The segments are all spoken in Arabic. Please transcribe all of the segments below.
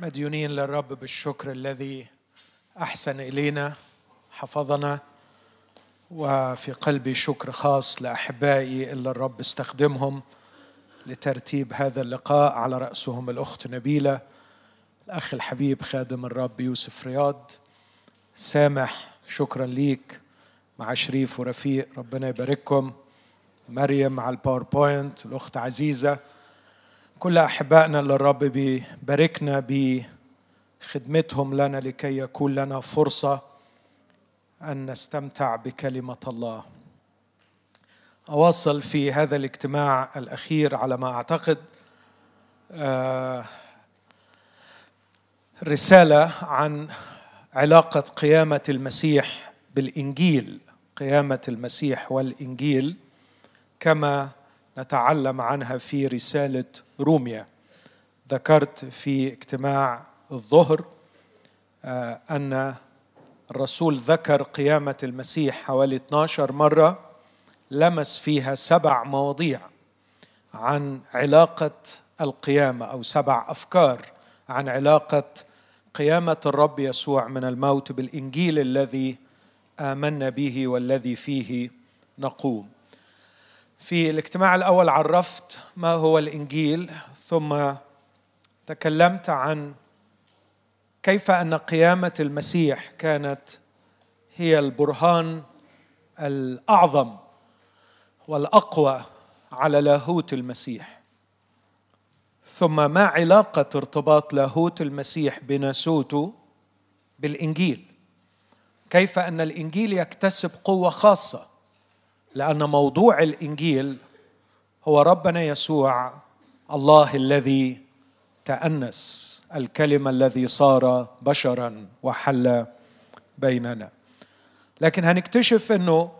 مديونين للرب بالشكر الذي أحسن إلينا حفظنا وفي قلبي شكر خاص لأحبائي اللي الرب استخدمهم لترتيب هذا اللقاء على رأسهم الأخت نبيلة الأخ الحبيب خادم الرب يوسف رياض. سامح شكرا ليك مع شريف ورفيق ربنا يبارككم. مريم مع الباوربوينت الأخت عزيزة. كل أحبائنا اللي الرب بيباركنا بخدمتهم لنا لكي يكون لنا فرصة أن نستمتع بكلمة الله. أواصل في هذا الاجتماع الأخير على ما أعتقد آه، رسالة عن علاقة قيامة المسيح بالإنجيل. قيامة المسيح والإنجيل كما نتعلم عنها في رسالة روميا. ذكرت في اجتماع الظهر آه، أن الرسول ذكر قيامة المسيح حوالي 12 مرة لمس فيها سبع مواضيع عن علاقة القيامة أو سبع أفكار عن علاقة قيامة الرب يسوع من الموت بالإنجيل الذي آمنا به والذي فيه نقوم. في الاجتماع الأول عرفت ما هو الإنجيل ثم تكلمت عن كيف أن قيامة المسيح كانت هي البرهان الأعظم والأقوى على لاهوت المسيح. ثم ما علاقة ارتباط لاهوت المسيح بناسوته بالإنجيل؟ كيف أن الإنجيل يكتسب قوة خاصة؟ لأن موضوع الإنجيل هو ربنا يسوع الله الذي تأنس الكلمة الذي صار بشرا وحل بيننا. لكن هنكتشف إنه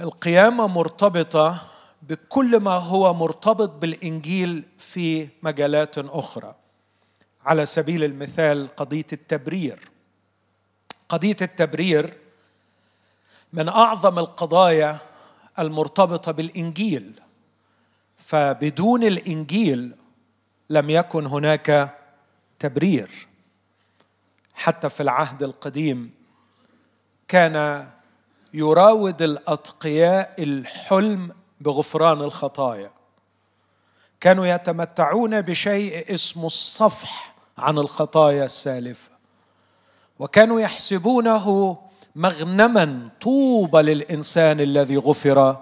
القيامة مرتبطة بكل ما هو مرتبط بالإنجيل في مجالات أخرى. على سبيل المثال قضية التبرير. قضية التبرير من أعظم القضايا المرتبطة بالإنجيل. فبدون الإنجيل لم يكن هناك تبرير. حتى في العهد القديم كان يراود الأتقياء الحلم بغفران الخطايا. كانوا يتمتعون بشيء اسمه الصفح عن الخطايا السالفة. وكانوا يحسبونه مغنما طوبى للإنسان الذي غفر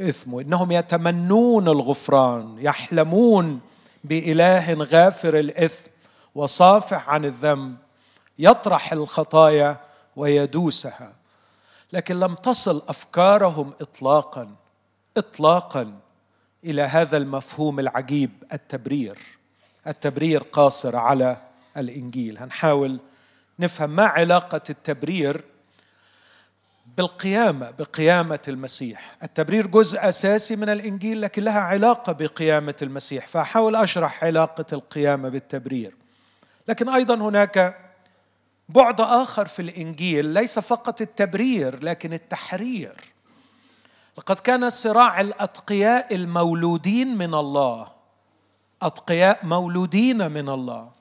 إثمه. إنهم يتمنون الغفران يحلمون بإله غافر الإثم وصافح عن الذنب يطرح الخطايا ويدوسها. لكن لم تصل أفكارهم اطلاقا اطلاقا إلى هذا المفهوم العجيب التبرير. التبرير قاصر على الإنجيل. هنحاول نفهم ما علاقة التبرير بالقيامة بقيامة المسيح. التبرير جزء أساسي من الإنجيل لكن لها علاقة بقيامة المسيح. فأحاول أشرح علاقة القيامة بالتبرير. لكن أيضا هناك بعد آخر في الإنجيل ليس فقط التبرير لكن التحرير. لقد كان صراع الأتقياء المولودين من الله. أتقياء مولودين من الله.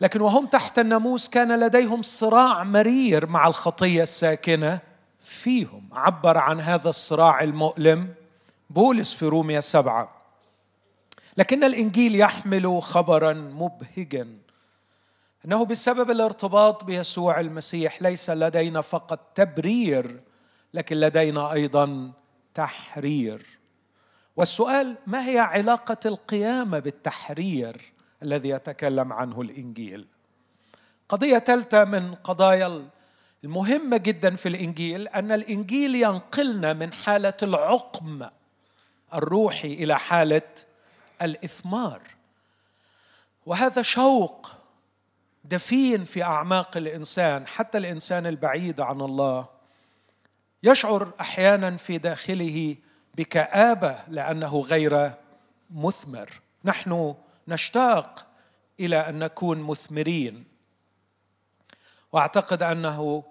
لكن وهم تحت الناموس كان لديهم صراع مرير مع الخطية الساكنة. فيهم عبر عن هذا الصراع المؤلم بولس في روميا سبعة. لكن الإنجيل يحمل خبرا مبهجا. إنه بسبب الارتباط بيسوع المسيح ليس لدينا فقط تبرير لكن لدينا أيضا تحرير. والسؤال ما هي علاقة القيامة بالتحرير؟ الذي يتكلم عنه الإنجيل. قضية ثالثة من قضايا المهمة جدا في الإنجيل أن الإنجيل ينقلنا من حالة العقم الروحي إلى حالة الإثمار. وهذا شوق دفين في أعماق الإنسان حتى الإنسان البعيد عن الله. يشعر أحيانا في داخله بكآبة لأنه غير مثمر. نحن نشتاق إلى أن نكون مثمرين. وأعتقد أنه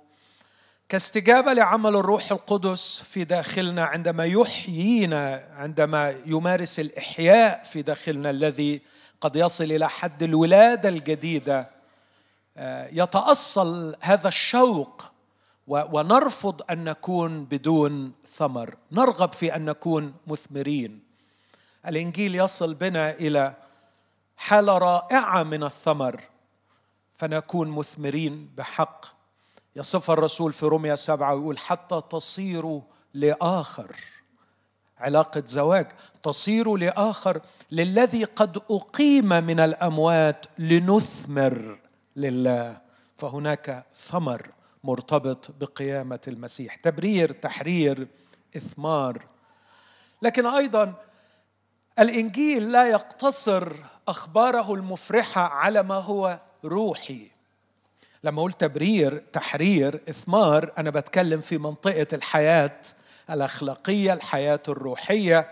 كاستجابة لعمل الروح القدس في داخلنا عندما يحيينا عندما يمارس الإحياء في داخلنا الذي قد يصل إلى حد الولادة الجديدة آه، يتأصل هذا الشوق ونرفض أن نكون بدون ثمر. نرغب في أن نكون مثمرين. الإنجيل يصل بنا إلى حالة رائعة من الثمر فنكون مثمرين بحق. يصف الرسول في روميا سبعة ويقول حتى تصيروا لآخر. علاقة زواج تصير لآخر للذي قد أقيم من الأموات لنثمر لله. فهناك ثمر مرتبط بقيامة المسيح. تبرير تحرير إثمار. لكن أيضا الإنجيل لا يقتصر أخباره المفرحة على ما هو روحي. لما أقول تبرير تحرير إثمار أنا بتكلم في منطقة الحياة الأخلاقية الحياة الروحية.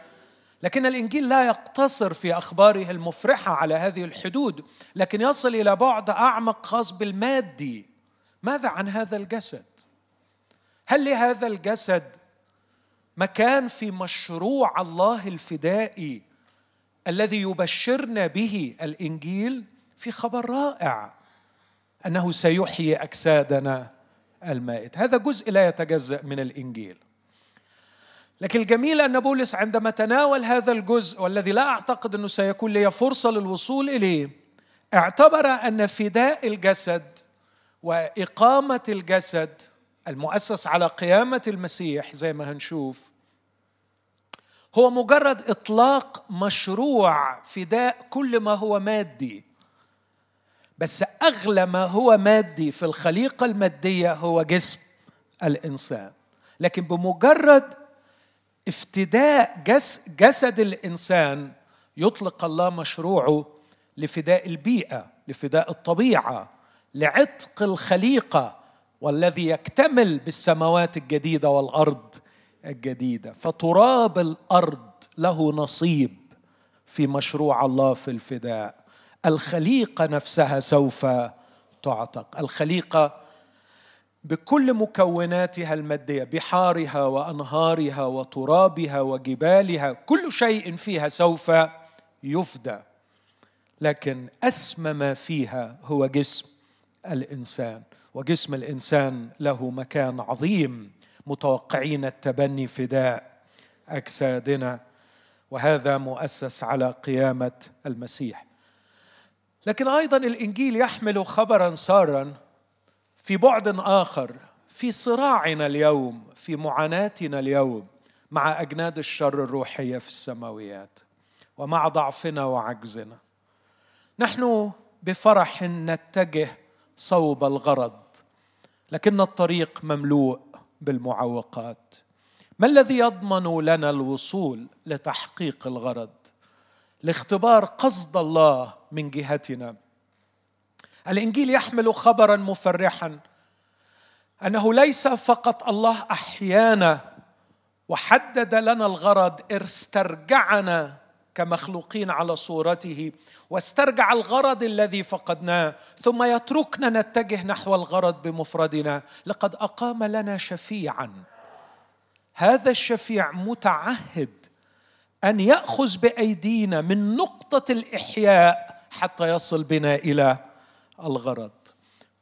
لكن الإنجيل لا يقتصر في أخباره المفرحة على هذه الحدود لكن يصل إلى بعد أعمق خاص بالمادي ماذا عن هذا الجسد؟ هل لهذا الجسد مكان في مشروع الله الفدائي؟ الذي يبشرنا به الإنجيل في خبر رائع أنه سيحيي أجسادنا المائت. هذا جزء لا يتجزأ من الإنجيل. لكن الجميل أن بولس عندما تناول هذا الجزء والذي لا أعتقد أنه سيكون لي فرصة للوصول إليه اعتبر أن فداء الجسد وإقامة الجسد المؤسس على قيامة المسيح زي ما هنشوف هو مجرد إطلاق مشروع فداء كل ما هو مادي. بس أغلى ما هو مادي في الخليقة المادية هو جسم الإنسان. لكن بمجرد افتداء جس جسد الإنسان يطلق الله مشروعه لفداء البيئة لفداء الطبيعة لعتق الخليقة والذي يكتمل بالسماوات الجديدة والأرض. الجديدة. فتراب الأرض له نصيب في مشروع الله في الفداء. الخليقة نفسها سوف تعتق. الخليقة بكل مكوناتها المادية بحارها وأنهارها وترابها وجبالها كل شيء فيها سوف يفدى. لكن اسمى ما فيها هو جسم الإنسان وجسم الإنسان له مكان عظيم. متوقعين التبني فداء أجسادنا وهذا مؤسس على قيامة المسيح. لكن أيضا الإنجيل يحمل خبرا سارا في بعد آخر في صراعنا اليوم في معاناتنا اليوم مع أجناد الشر الروحية في السماويات ومع ضعفنا وعجزنا. نحن بفرح نتجه صوب الغرض لكن الطريق مملوء. بالمعوقات. ما الذي يضمن لنا الوصول لتحقيق الغرض؟ لاختبار قصد الله من جهتنا. الإنجيل يحمل خبرا مفرحا أنه ليس فقط الله أحيانا وحدد لنا الغرض استرجعنا كمخلوقين على صورته واسترجع الغرض الذي فقدناه ثم يتركنا نتجه نحو الغرض بمفردنا. لقد أقام لنا شفيعا. هذا الشفيع متعهد أن يأخذ بأيدينا من نقطة الإحياء حتى يصل بنا إلى الغرض.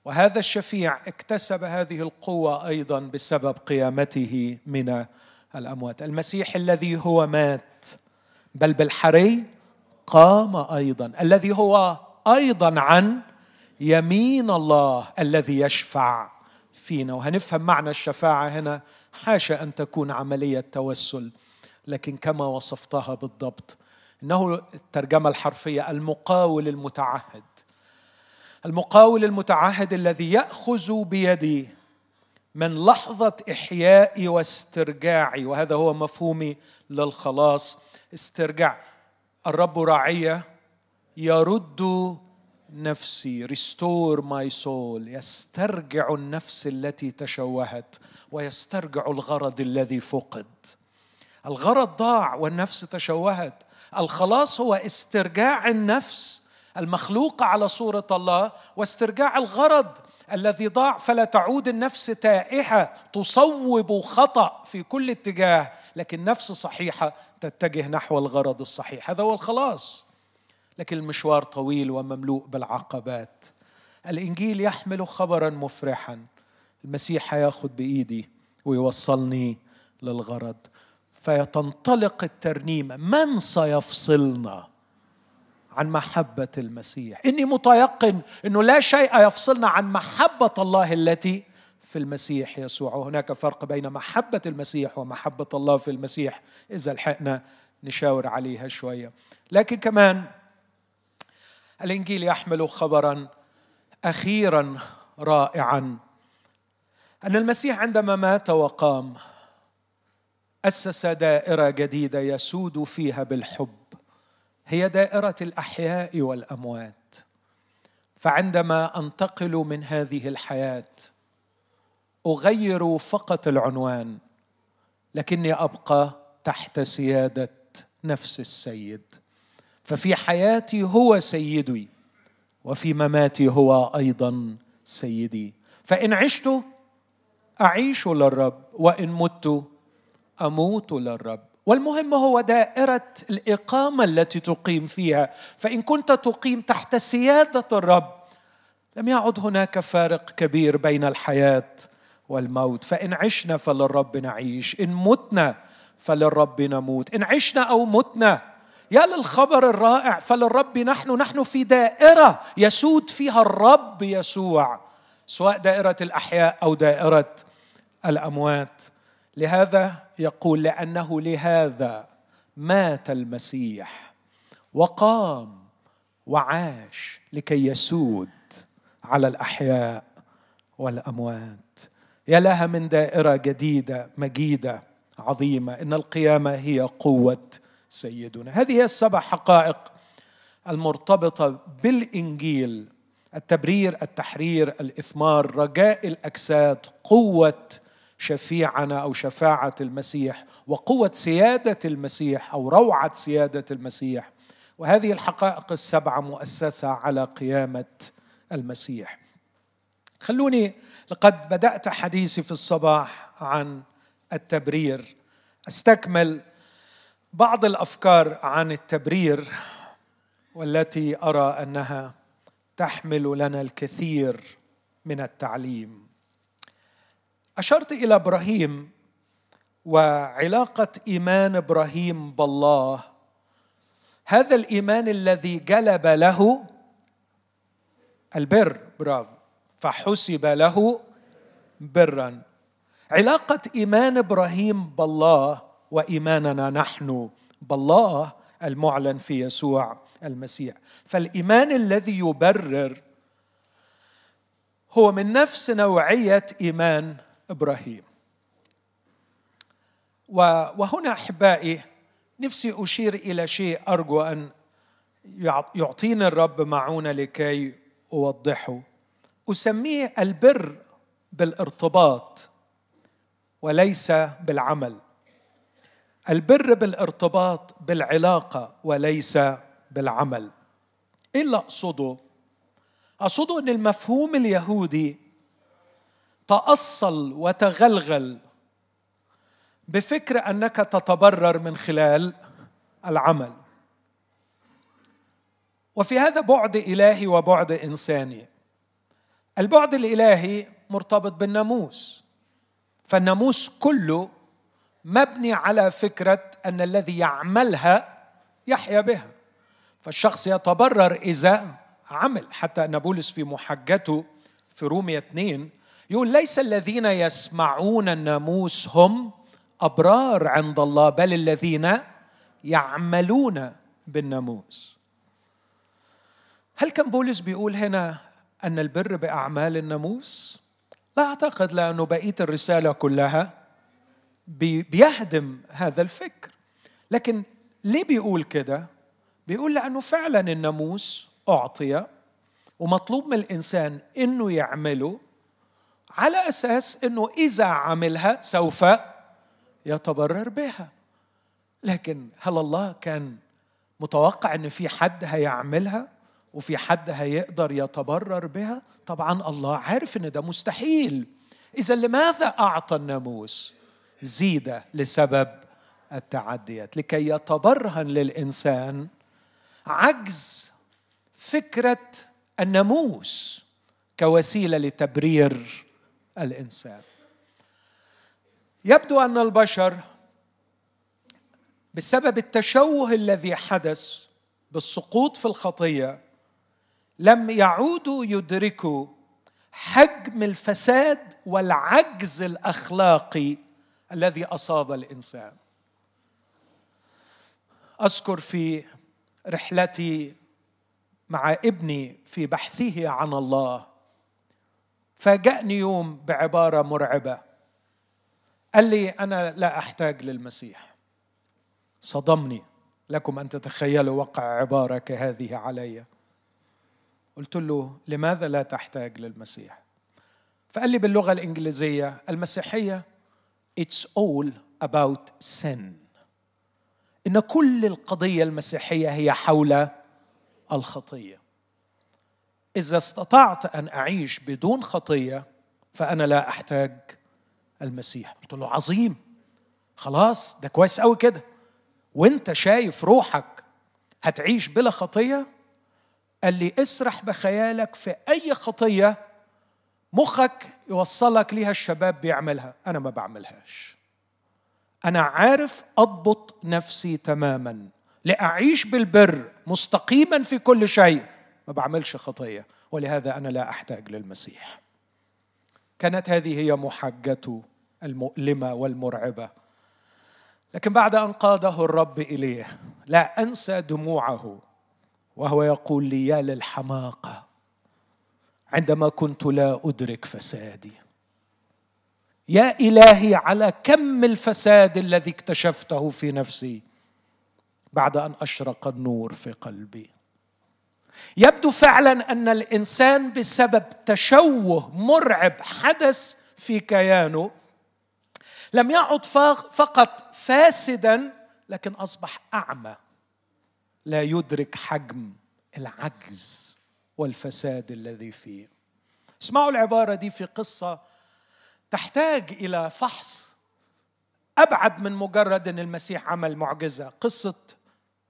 وهذا الشفيع اكتسب هذه القوة أيضا بسبب قيامته من الأموات. المسيح الذي هو مات بل بالحري قام أيضا. الذي هو أيضا عن يمين الله الذي يشفع فينا. وهنفهم معنى الشفاعة هنا. حاشا أن تكون عملية توسل لكن كما وصفتها بالضبط. إنه الترجمة الحرفية المقاول المتعهد. المقاول المتعهد الذي يأخذ بيدي من لحظة إحيائي واسترجاعي. وهذا هو مفهومي للخلاص. استرجاع الرب راعي يرد نفسي restore my soul يسترجع النفس التي تشوهت ويسترجع الغرض الذي فقد. الغرض ضاع والنفس تشوهت. الخلاص هو استرجاع النفس المخلوقه على صورة الله واسترجاع الغرض الذي ضاع فلا تعود النفس تائهه تصوب خطأ في كل اتجاه لكن نفس صحيحة تتجه نحو الغرض الصحيح. هذا هو الخلاص. لكن المشوار طويل ومملوء بالعقبات. الإنجيل يحمل خبرا مفرحا. المسيح هياخد بإيدي ويوصلني للغرض. فتنطلق الترنيمه من سيفصلنا؟ عن محبة المسيح. إني متيقن إنه لا شيء يفصلنا عن محبة الله التي في المسيح يسوع. وهناك فرق بين محبة المسيح ومحبة الله في المسيح. إذا لحقنا نشاور عليها شوية. لكن كمان الإنجيل يحمل خبرا أخيرا رائعا. أن المسيح عندما مات وقام أسس دائرة جديدة يسود فيها بالحب. هي دائرة الأحياء والأموات. فعندما أنتقل من هذه الحياة أغير فقط العنوان لكني أبقى تحت سيادة نفس السيد. ففي حياتي هو سيدي وفي مماتي هو أيضا سيدي. فإن عشت أعيش للرب وإن مت أموت للرب. والمهم هو دائرة الإقامة التي تقيم فيها. فإن كنت تقيم تحت سيادة الرب لم يعد هناك فارق كبير بين الحياة والموت. فإن عشنا فللرب نعيش إن متنا فللرب نموت. إن عشنا أو متنا يا للخبر الرائع فللرب نحن نحن في دائرة يسود فيها الرب يسوع سواء دائرة الأحياء أو دائرة الأموات. لهذا يقول لأنه لهذا مات المسيح وقام وعاش لكي يسود على الأحياء والأموات. يا لها من دائرة جديدة مجيدة عظيمة إن القيامة هي قوة سيدنا. هذه هي السبع حقائق المرتبطة بالإنجيل التبرير التحرير الإثمار رجاء الأجساد قوة شفيعنا أو شفاعة المسيح وقوة سيادة المسيح أو روعة سيادة المسيح. وهذه الحقائق السبعة مؤسسة على قيامة المسيح. خلوني لقد بدأت حديثي في الصباح عن التبرير. أستكمل بعض الأفكار عن التبرير والتي أرى أنها تحمل لنا الكثير من التعليم. أشرت إلى إبراهيم وعلاقة إيمان إبراهيم بالله. هذا الإيمان الذي جلب له البر برافو فحسب له برا. علاقة إيمان إبراهيم بالله وإيماننا نحن بالله المعلن في يسوع المسيح. فالإيمان الذي يبرر هو من نفس نوعية إيمان إبراهيم. وهنا أحبائي نفسي أشير إلى شيء أرجو أن يعطيني الرب معونة لكي أوضحه. أسميه البر بالارتباط وليس بالعمل. البر بالارتباط بالعلاقة وليس بالعمل. إيه اللي أقصده. أقصده أن المفهوم اليهودي تأصل وتغلغل بفكر أنك تتبرر من خلال العمل. وفي هذا بعد إلهي وبعد إنساني. البعد الإلهي مرتبط بالناموس. فالناموس كله مبني على فكرة أن الذي يعملها يحيا بها. فالشخص يتبرر إذا عمل. حتى ان بولس في محجته في رومية 2 يقول ليس الذين يسمعون الناموس هم أبرار عند الله بل الذين يعملون بالناموس. هل كان بولس بيقول هنا أن البر بأعمال الناموس؟ لا أعتقد لأنه بقية الرسالة كلها بيهدم هذا الفكر. لكن ليه بيقول كده؟ بيقول لأنه فعلا الناموس أعطي ومطلوب من الإنسان إنه يعمله على أساس إنه إذا عملها سوف يتبرر بها. لكن هل الله كان متوقع إن في حد هيعملها وفي حد هيقدر يتبرر بها؟ طبعا الله عارف إن ده مستحيل. اذا لماذا أعطى الناموس زيد لسبب التعديات؟ لكي يتبرهن للإنسان عجز فكرة الناموس كوسيلة لتبرير الإنسان. يبدو أن البشر بسبب التشوه الذي حدث بالسقوط في الخطية لم يعودوا يدركوا حجم الفساد والعجز الأخلاقي الذي أصاب الإنسان. أذكر في رحلتي مع ابني في بحثه عن الله فاجأني يوم بعبارة مرعبة. قال لي أنا لا أحتاج للمسيح. صدمني. لكم أن تتخيلوا وقع عبارة كهذه علي. قلت له لماذا لا تحتاج للمسيح؟ فقال لي باللغة الإنجليزية المسيحية it's all about sin. إن كل القضية المسيحية هي حول الخطية. إذا استطعت أن أعيش بدون خطية فأنا لا أحتاج المسيح. قلت له عظيم. خلاص ده كويس قوي كده. وأنت شايف روحك هتعيش بلا خطية؟ قال لي اسرح بخيالك في أي خطية مخك يوصلك ليها الشباب بيعملها. أنا ما بعملهاش. أنا عارف أضبط نفسي تماما لأعيش بالبر مستقيما في كل شيء. ما بعملش خطية ولهذا أنا لا أحتاج للمسيح. كانت هذه هي محجته المؤلمة والمرعبة. لكن بعد أن قاده الرب إليه لا أنسى دموعه وهو يقول لي يا للحماقة عندما كنت لا أدرك فسادي. يا إلهي على كم الفساد الذي اكتشفته في نفسي بعد أن أشرق النور في قلبي. يبدو فعلا أن الإنسان بسبب تشوه مرعب حدث في كيانه لم يعد فقط فاسدا لكن أصبح أعمى. لا يدرك حجم العجز والفساد الذي فيه. اسمعوا العبارة دي في قصة تحتاج إلى فحص أبعد من مجرد أن المسيح عمل معجزة. قصة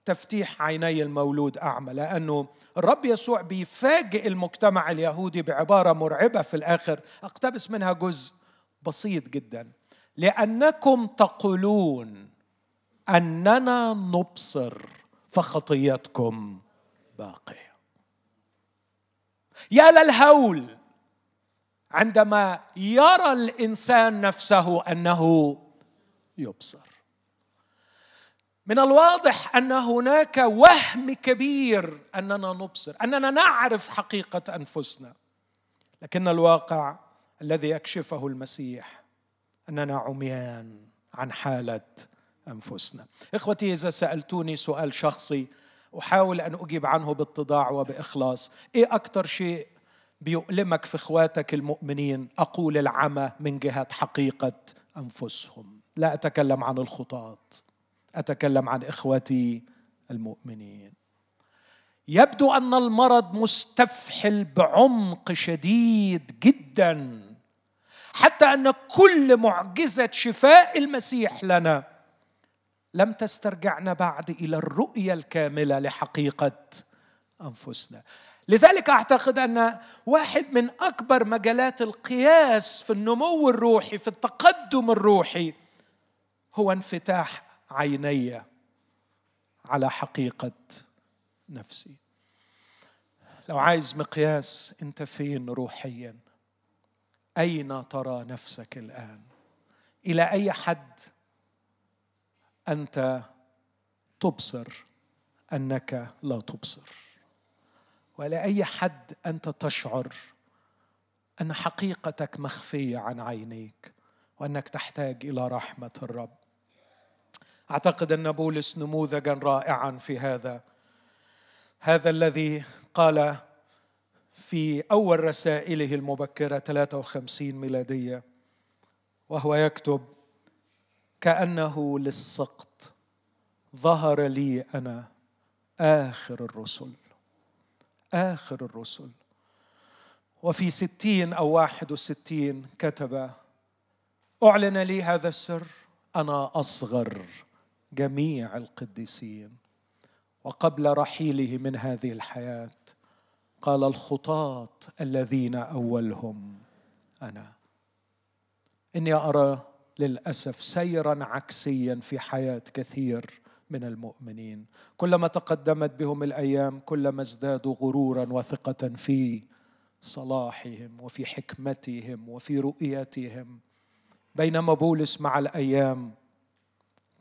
تفتيح عيني المولود أعمى لأنه الرب يسوع بيفاجئ المجتمع اليهودي بعبارة مرعبة في الآخر. أقتبس منها جزء بسيط جدا. لأنكم تقولون أننا نبصر فخطيتكم باقية. يا للهول عندما يرى الإنسان نفسه أنه يبصر. من الواضح أن هناك وهم كبير أننا نبصر أننا نعرف حقيقة أنفسنا. لكن الواقع الذي يكشفه المسيح أننا عميان عن حالة أنفسنا. إخوتي إذا سألتوني سؤال شخصي أحاول أن أجيب عنه باتضاع وبإخلاص. إيه أكثر شيء بيؤلمك في إخواتك المؤمنين؟ أقول العمى من جهة حقيقة أنفسهم. لا أتكلم عن الخطاه أتكلم عن إخوتي المؤمنين. يبدو أن المرض مستفحل بعمق شديد جدا حتى أن كل معجزة شفاء المسيح لنا لم تسترجعنا بعد إلى الرؤية الكاملة لحقيقة أنفسنا. لذلك أعتقد أن واحد من أكبر مجالات القياس في النمو الروحي في التقدم الروحي هو انفتاح عيني على حقيقة نفسي. لو عايز مقياس أنت فين روحيا؟ أين ترى نفسك الآن؟ إلى أي حد أنت تبصر أنك لا تبصر؟ وإلى أي حد أنت تشعر أن حقيقتك مخفية عن عينيك وأنك تحتاج إلى رحمة الرب؟ أعتقد أن بولس نموذجا رائعا في هذا. هذا الذي قال في أول رسائله المبكرة 53 ميلادية وهو يكتب كأنه للسقط ظهر لي أنا آخر الرسل آخر الرسل. وفي ستين أو واحد وستين كتب أعلن لي هذا السر أنا أصغر جميع القديسين وقبل رحيله من هذه الحياة قال الخطاة الذين أولهم أنا. إني أرى للأسف سيرا عكسيا في حياة كثير من المؤمنين. كلما تقدمت بهم الأيام كلما ازدادوا غرورا وثقة في صلاحهم وفي حكمتهم وفي رؤيتهم. بينما بولس مع الأيام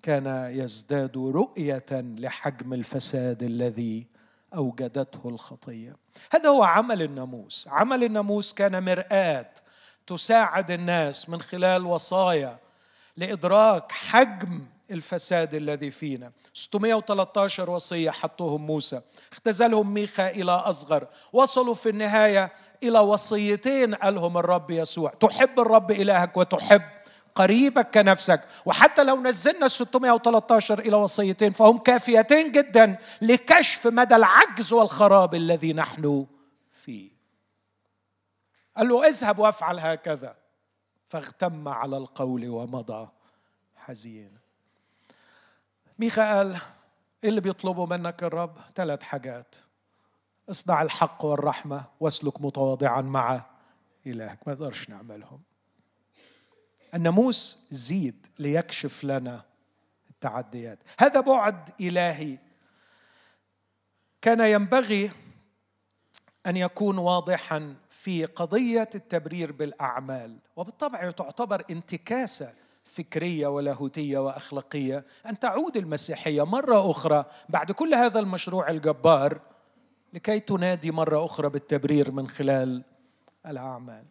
كان يزداد رؤية لحجم الفساد الذي أوجدته الخطية. هذا هو عمل الناموس. عمل الناموس كان مرآة تساعد الناس من خلال وصايا لإدراك حجم الفساد الذي فينا. 613 وصية حطوهم موسى. اختزلهم ميخا إلى أصغر. وصلوا في النهاية إلى وصيتين قالهم الرب يسوع. تحب الرب إلهك وتحب قريبك كنفسك. وحتى لو نزلنا 613 إلى وصيتين فهم كافيتين جدا لكشف مدى العجز والخراب الذي نحن فيه. قال له اذهب وافعل هكذا. فاغتم على القول ومضى حزين ميخا قال إيه اللي بيطلبه منك الرب؟ ثلاث حاجات. اصنع الحق والرحمة واسلك متواضعا مع إلهك. ما نقدرش نعملهم. الناموس زيد ليكشف لنا التعديات. هذا بعد إلهي. كان ينبغي أن يكون واضحا في قضية التبرير بالأعمال وبالطبع تعتبر انتكاسة فكرية ولاهوتية وأخلاقية أن تعود المسيحية مرة أخرى بعد كل هذا المشروع الجبار لكي تنادي مرة أخرى بالتبرير من خلال الأعمال.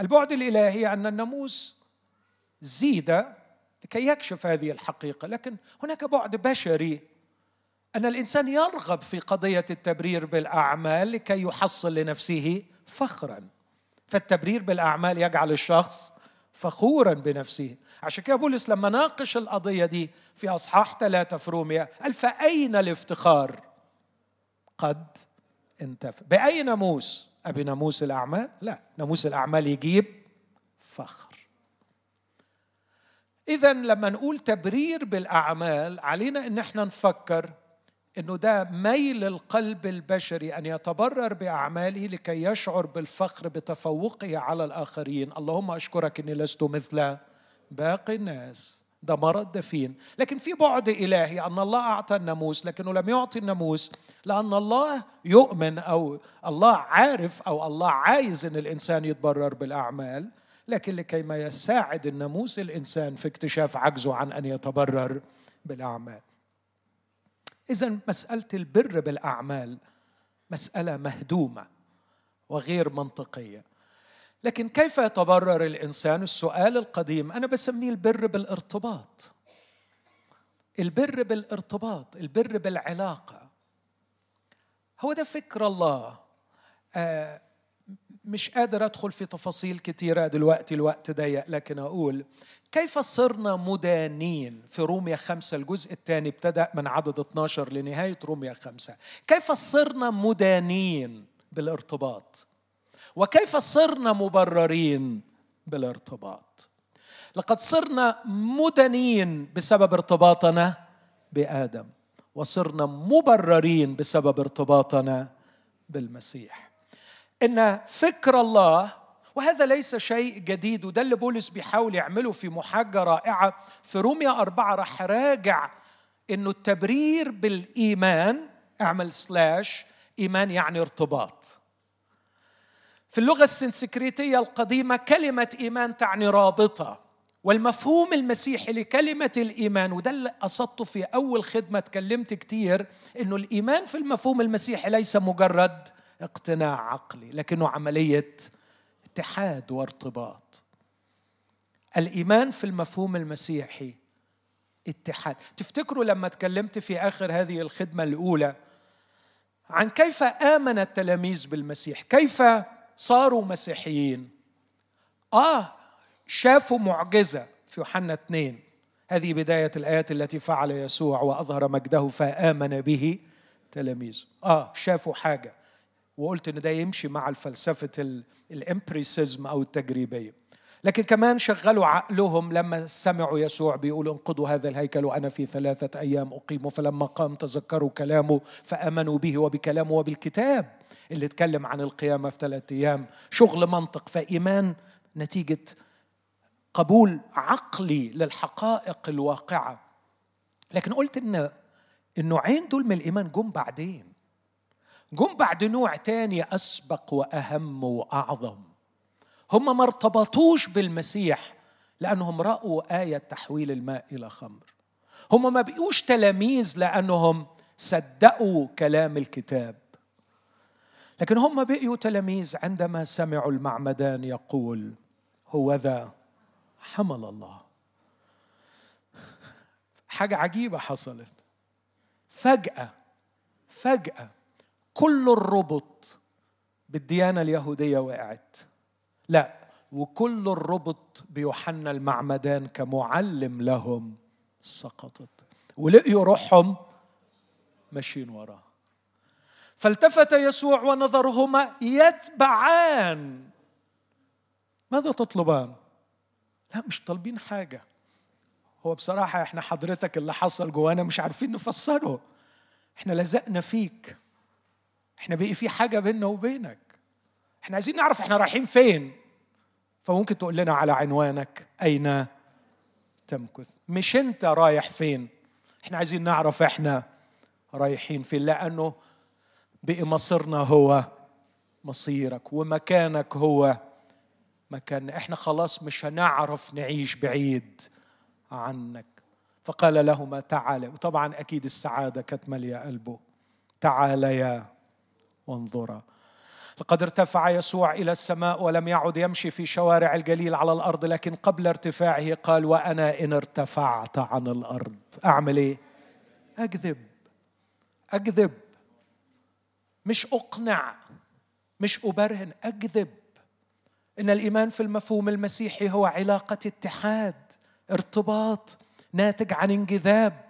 البعد الإلهي أن الناموس زيد لكي يكشف هذه الحقيقة لكن هناك بعد بشري. أن الإنسان يرغب في قضية التبرير بالأعمال لكي يحصل لنفسه فخرا. فالتبرير بالأعمال يجعل الشخص فخورا بنفسه. عشان كده بولس لما ناقش القضية دي في أصحاح ثلاثة في روميا قال فأين الافتخار؟ قد انتفى. بأي ناموس؟ أبي ناموس الأعمال؟ لا ناموس الأعمال يجيب فخر. إذا لما نقول تبرير بالأعمال علينا إن إحنا نفكر إنه ده ميل القلب البشري أن يتبرر بأعماله لكي يشعر بالفخر بتفوقه على الآخرين. اللهم أشكرك إني لست مثل باقي الناس. ده مرض دفين لكن في بعد إلهي أن الله أعطى الناموس لكنه لم يعطي الناموس لأن الله يؤمن أو الله عارف أو الله عايز أن الإنسان يتبرر بالأعمال لكن لكي ما يساعد الناموس الإنسان في اكتشاف عجزه عن أن يتبرر بالأعمال. إذا مسألة البر بالأعمال مسألة مهدومة وغير منطقية. لكن كيف يتبرر الإنسان؟ السؤال القديم أنا بسميه البر بالارتباط. البر بالارتباط البر بالعلاقة. هو ده فكر الله. آه مش قادر أدخل في تفاصيل كثيره دلوقتي الوقت ضيق لكن أقول كيف صرنا مدانين في روميا خمسة؟ الجزء الثاني ابتدأ من عدد 12 لنهاية روميا خمسة. كيف صرنا مدانين بالارتباط؟ وكيف صرنا مبررين بالارتباط؟ لقد صرنا مدنين بسبب ارتباطنا بآدم وصرنا مبررين بسبب ارتباطنا بالمسيح. إن فكر الله وهذا ليس شيء جديد وده اللي بولس بيحاول يعمله في محاجة رائعة في روميا أربعة راح راجع إنه التبرير بالإيمان أعمل سلاش إيمان يعني ارتباط. في اللغة السنسكريتية القديمة كلمة إيمان تعني رابطة والمفهوم المسيحي لكلمة الإيمان وده اللي قصدته في أول خدمة تكلمت كتير إنه الإيمان في المفهوم المسيحي ليس مجرد اقتناع عقلي لكنه عملية اتحاد وارتباط. الإيمان في المفهوم المسيحي اتحاد. تفتكروا لما تكلمت في آخر هذه الخدمة الأولى عن كيف آمن التلاميذ بالمسيح؟ كيف صاروا مسيحيين. آه شافوا معجزة في يوحنا اثنين. هذه بداية الآيات التي فعل يسوع وأظهر مجده فآمن به. تلاميذه آه شافوا حاجة. وقلت إن ده يمشي مع الفلسفة الامبريسيزم أو التجريبية. لكن كمان شغلوا عقلهم لما سمعوا يسوع بيقول انقضوا هذا الهيكل وأنا في ثلاثة أيام اقيمه فلما قام تذكروا كلامه فآمنوا به وبكلامه وبالكتاب اللي اتكلم عن القيامة في ثلاثة أيام. شغل منطق فإيمان نتيجة قبول عقلي للحقائق الواقعة. لكن قلت إن النوعين دول من الإيمان جم بعدين. جم بعد نوع تاني أسبق وأهم وأعظم. هم ما ارتبطوش بالمسيح لأنهم رأوا آية تحويل الماء إلى خمر. هم ما بقوش تلاميذ لأنهم صدقوا كلام الكتاب. لكن هم بقيوا تلاميذ عندما سمعوا المعمدان يقول هو ذا حمل الله. حاجة عجيبة حصلت. فجأة فجأة كل الربط بالديانة اليهودية وقعت. لا. وكل الربط بيوحنا المعمدان كمعلم لهم سقطت. ولقيوا روحهم ماشيين وراه فالتفت يسوع ونظرهما يتبعان. ماذا تطلبان؟ لا مش طالبين حاجة. هو بصراحة إحنا حضرتك اللي حصل جوانا مش عارفين نفسره إحنا لزقنا فيك. إحنا بقي في حاجة بيننا وبينك. إحنا عايزين نعرف إحنا رايحين فين. فممكن تقول لنا على عنوانك أين تمكث؟ مش أنت رايح فين؟ إحنا عايزين نعرف إحنا رايحين فين لأنه بقي مصيرنا هو مصيرك ومكانك هو مكان إحنا خلاص مش هنعرف نعيش بعيد عنك. فقال لهما تعالى. وطبعا أكيد السعادة كانت مالية قلبه. تعاليا وانظرا لقد ارتفع يسوع إلى السماء ولم يعد يمشي في شوارع الجليل على الأرض لكن قبل ارتفاعه قال وأنا إن ارتفعت عن الأرض. أعمل إيه؟ أكذب. أكذب. مش أقنع. مش أبرهن. أكذب. إن الإيمان في المفهوم المسيحي هو علاقة اتحاد ارتباط ناتج عن انجذاب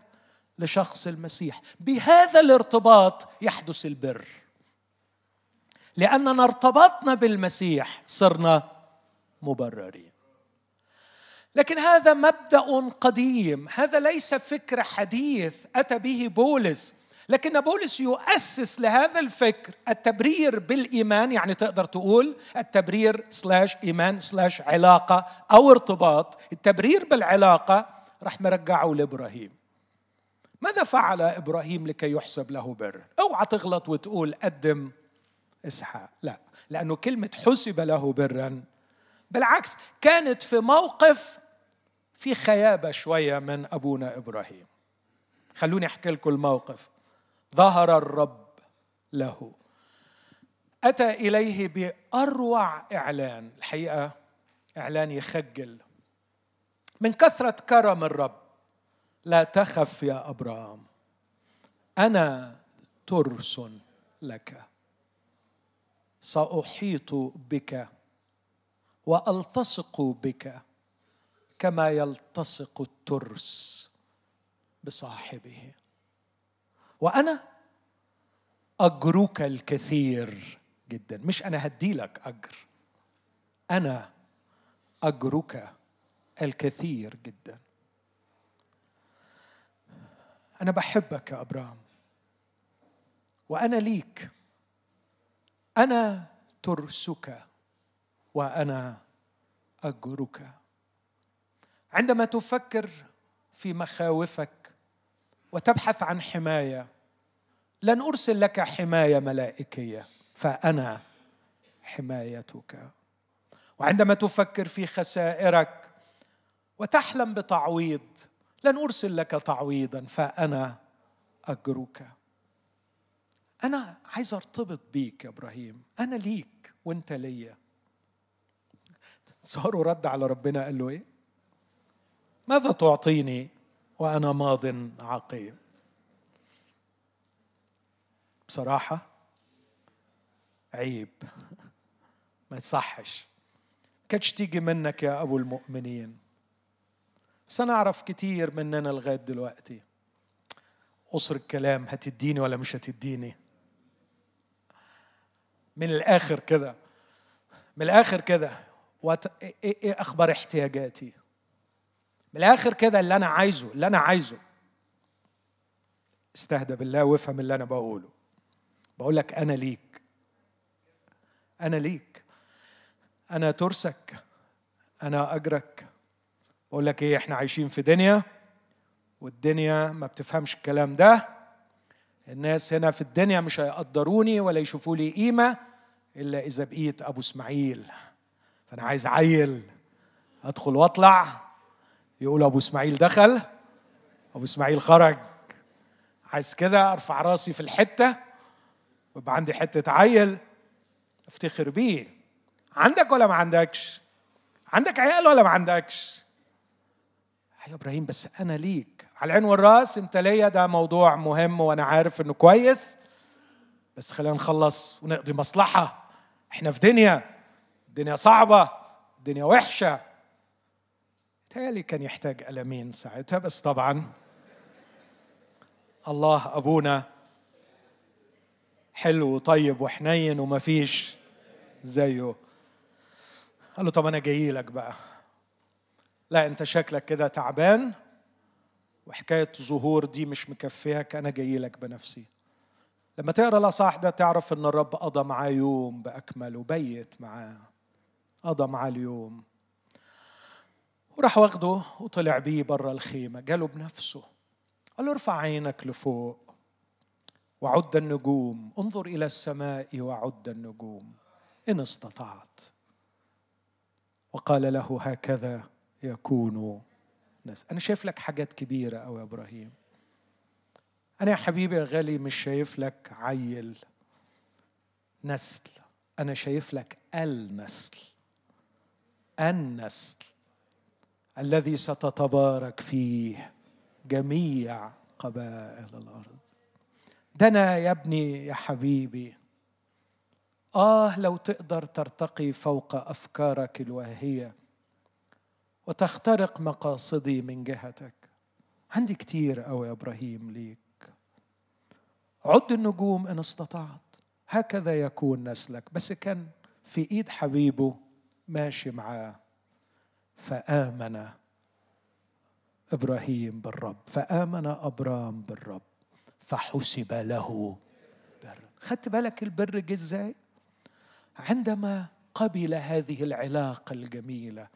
لشخص المسيح. بهذا الارتباط يحدث البر. لأننا ارتبطنا بالمسيح صرنا مبررين. لكن هذا مبدأ قديم هذا ليس فكر حديث أتى به بولس. لكن بولس يؤسس لهذا الفكر التبرير بالإيمان يعني تقدر تقول التبرير سلاش إيمان سلاش علاقة أو ارتباط. التبرير بالعلاقة راح مرجعه لإبراهيم. ماذا فعل إبراهيم لكي يحسب له بر؟ أوعى تغلط وتقول قدم اسحاق. لا لأنه كلمة حسب له برا. بالعكس كانت في موقف في خيابة شوية من أبونا إبراهيم. خلوني أحكي لكم الموقف. ظهر الرب له. أتى إليه بأروع إعلان. الحقيقة إعلان يخجل. من كثرة كرم الرب لا تخف يا أبرام أنا ترس لك. سأحيط بك وألتصق بك كما يلتصق الترس بصاحبه. وأنا أجرك الكثير جدا. مش أنا هدي لك أجر. أنا أجرك الكثير جدا. أنا بحبك يا إبراهيم وأنا ليك. أنا ترسك وأنا أجرك. عندما تفكر في مخاوفك وتبحث عن حماية لن أرسل لك حماية ملائكية فأنا حمايتك. وعندما تفكر في خسائرك وتحلم بتعويض لن أرسل لك تعويضا فأنا أجرك. أنا عايز أرتبط بيك يا إبراهيم. أنا ليك وأنت ليا. تصوروا رد على ربنا قال له إيه؟ ماذا تعطيني وأنا ماض عقيم بصراحة عيب. ما يصحش كانتش تيجي منك يا أبو المؤمنين. بس أنا أعرف كتير مننا لغاية دلوقتي. قصر الكلام هتديني ولا مش هتديني؟ من الآخر كده. من الآخر كده. إيه إيه أخبار احتياجاتي؟ من الآخر كده اللي أنا عايزه اللي أنا عايزه. استهدى بالله وافهم اللي أنا بقوله. بقول لك أنا ليك. أنا ليك. أنا ترسك. أنا أجرك. بقول لك إيه إحنا عايشين في دنيا والدنيا ما بتفهمش الكلام ده. الناس هنا في الدنيا مش هيقدروني ولا يشوفوا لي قيمة إلا إذا بقيت أبو إسماعيل. فأنا عايز عيل. أدخل وأطلع. يقول أبو إسماعيل دخل. أبو إسماعيل خرج. عايز كده أرفع راسي في الحتة. ويبقى عندي حتة عيل. أفتخر بيه. عندك ولا ما عندكش؟ عندك عيال ولا ما عندكش؟ يا إبراهيم بس أنا ليك. على العين والراس انت ليا ده موضوع مهم وأنا عارف انه كويس. بس خلينا نخلص ونقضي مصلحة. إحنا في دنيا الدنيا صعبة الدنيا وحشة. تالي كان يحتاج ألمين ساعتها بس طبعا. الله أبونا حلو وطيب وحنين وما فيش زيه. قال له طب أنا جاي لك بقى. لا أنت شكلك كده تعبان. وحكاية ظهور دي مش مكفيك أنا جاي لك بنفسي. لما تقرأ الأصحاح ده تعرف إن الرب قضى معاه يوم بأكمل وبيت معاه. قضى معاه اليوم. وراح واخده وطلع بيه بره الخيمة جاله بنفسه. قال له ارفع عينك لفوق وعد النجوم. انظر إلى السماء وعد النجوم. إن استطعت. وقال له هكذا يكون ناس. أنا شايف لك حاجات كبيرة قوي يا إبراهيم. أنا يا حبيبي يا غالي مش شايف لك عيل نسل. أنا شايف لك النسل. النسل الذي ستتبارك فيه جميع قبائل الأرض. ده أنا يا ابني يا حبيبي. آه لو تقدر ترتقي فوق أفكارك الواهية وتخترق مقاصدي من جهتك. عندي كتير أوي يا إبراهيم ليك. عد النجوم إن استطعت. هكذا يكون نسلك. بس كان في إيد حبيبه ماشي معاه. فآمن إبراهيم بالرب. فآمن أبرام بالرب. فحسب له بر. خدت بالك البر جه إزاي؟ عندما قبل هذه العلاقة الجميلة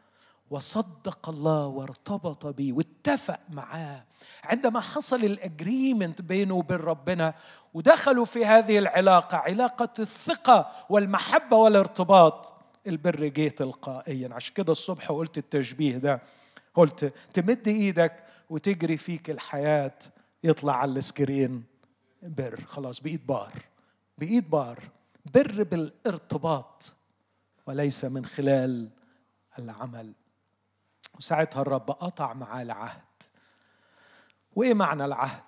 وصدق الله وارتبط به واتفق معاه. عندما حصل الاجريمنت بينه وبين ربنا ودخلوا في هذه العلاقة علاقة الثقة والمحبة والارتباط البر جه تلقائيا. عشان كده الصبح قلت التشبيه ده. قلت تمد إيدك وتجري فيك الحياة يطلع على السكرين بر. خلاص بايد بار. بايد بار. بر بالارتباط وليس من خلال العمل. وساعتها الرب قطع معاه العهد. وإيه معنى العهد؟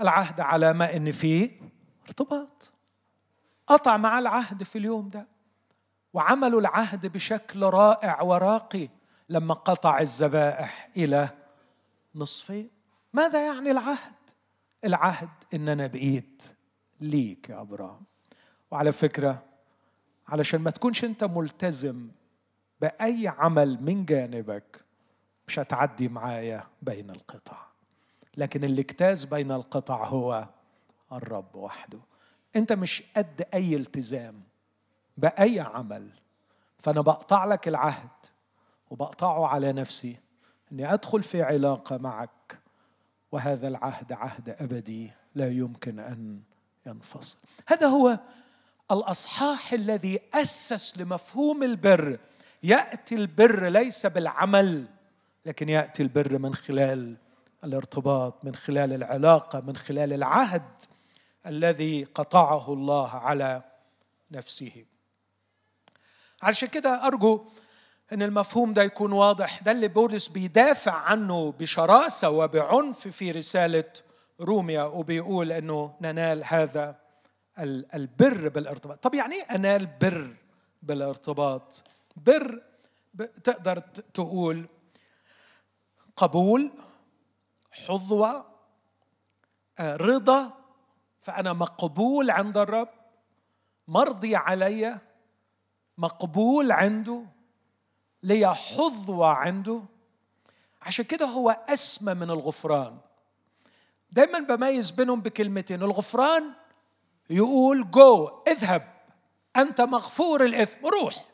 العهد على ما إن فيه ارتباط. قطع معاه العهد في اليوم ده. وعملوا العهد بشكل رائع وراقي لما قطع الذبائح إلى نصفين. ماذا يعني العهد؟ العهد ان أنا بقيت ليك يا إبراهيم وعلى فكرة علشان ما تكونش أنت ملتزم بأي عمل من جانبك مش هتعدي معايا بين القطع. لكن اللي اجتاز بين القطع هو الرب وحده. انت مش قد أي التزام بأي عمل فأنا بقطع لك العهد وبقطعه على نفسي إني أدخل في علاقة معك وهذا العهد عهد أبدي لا يمكن أن ينفصل. هذا هو الأصحاح الذي أسس لمفهوم البر يأتي البر ليس بالعمل لكن يأتي البر من خلال الارتباط من خلال العلاقة من خلال العهد الذي قطعه الله على نفسه. علشان كده أرجو إن المفهوم ده يكون واضح. ده اللي بولس بيدافع عنه بشراسة وبعنف في رسالة روميا وبيقول إنه ننال هذا البر بالارتباط. طب يعني إيه أنال بر بالارتباط؟ بر تقدر تقول قبول حظوة آه، رضا فأنا مقبول عند الرب مرضي علي مقبول عنده لي حظوة عنده. عشان كده هو أسمى من الغفران. دايما بميز بينهم بكلمتين. الغفران يقول جو اذهب أنت مغفور الإثم روح.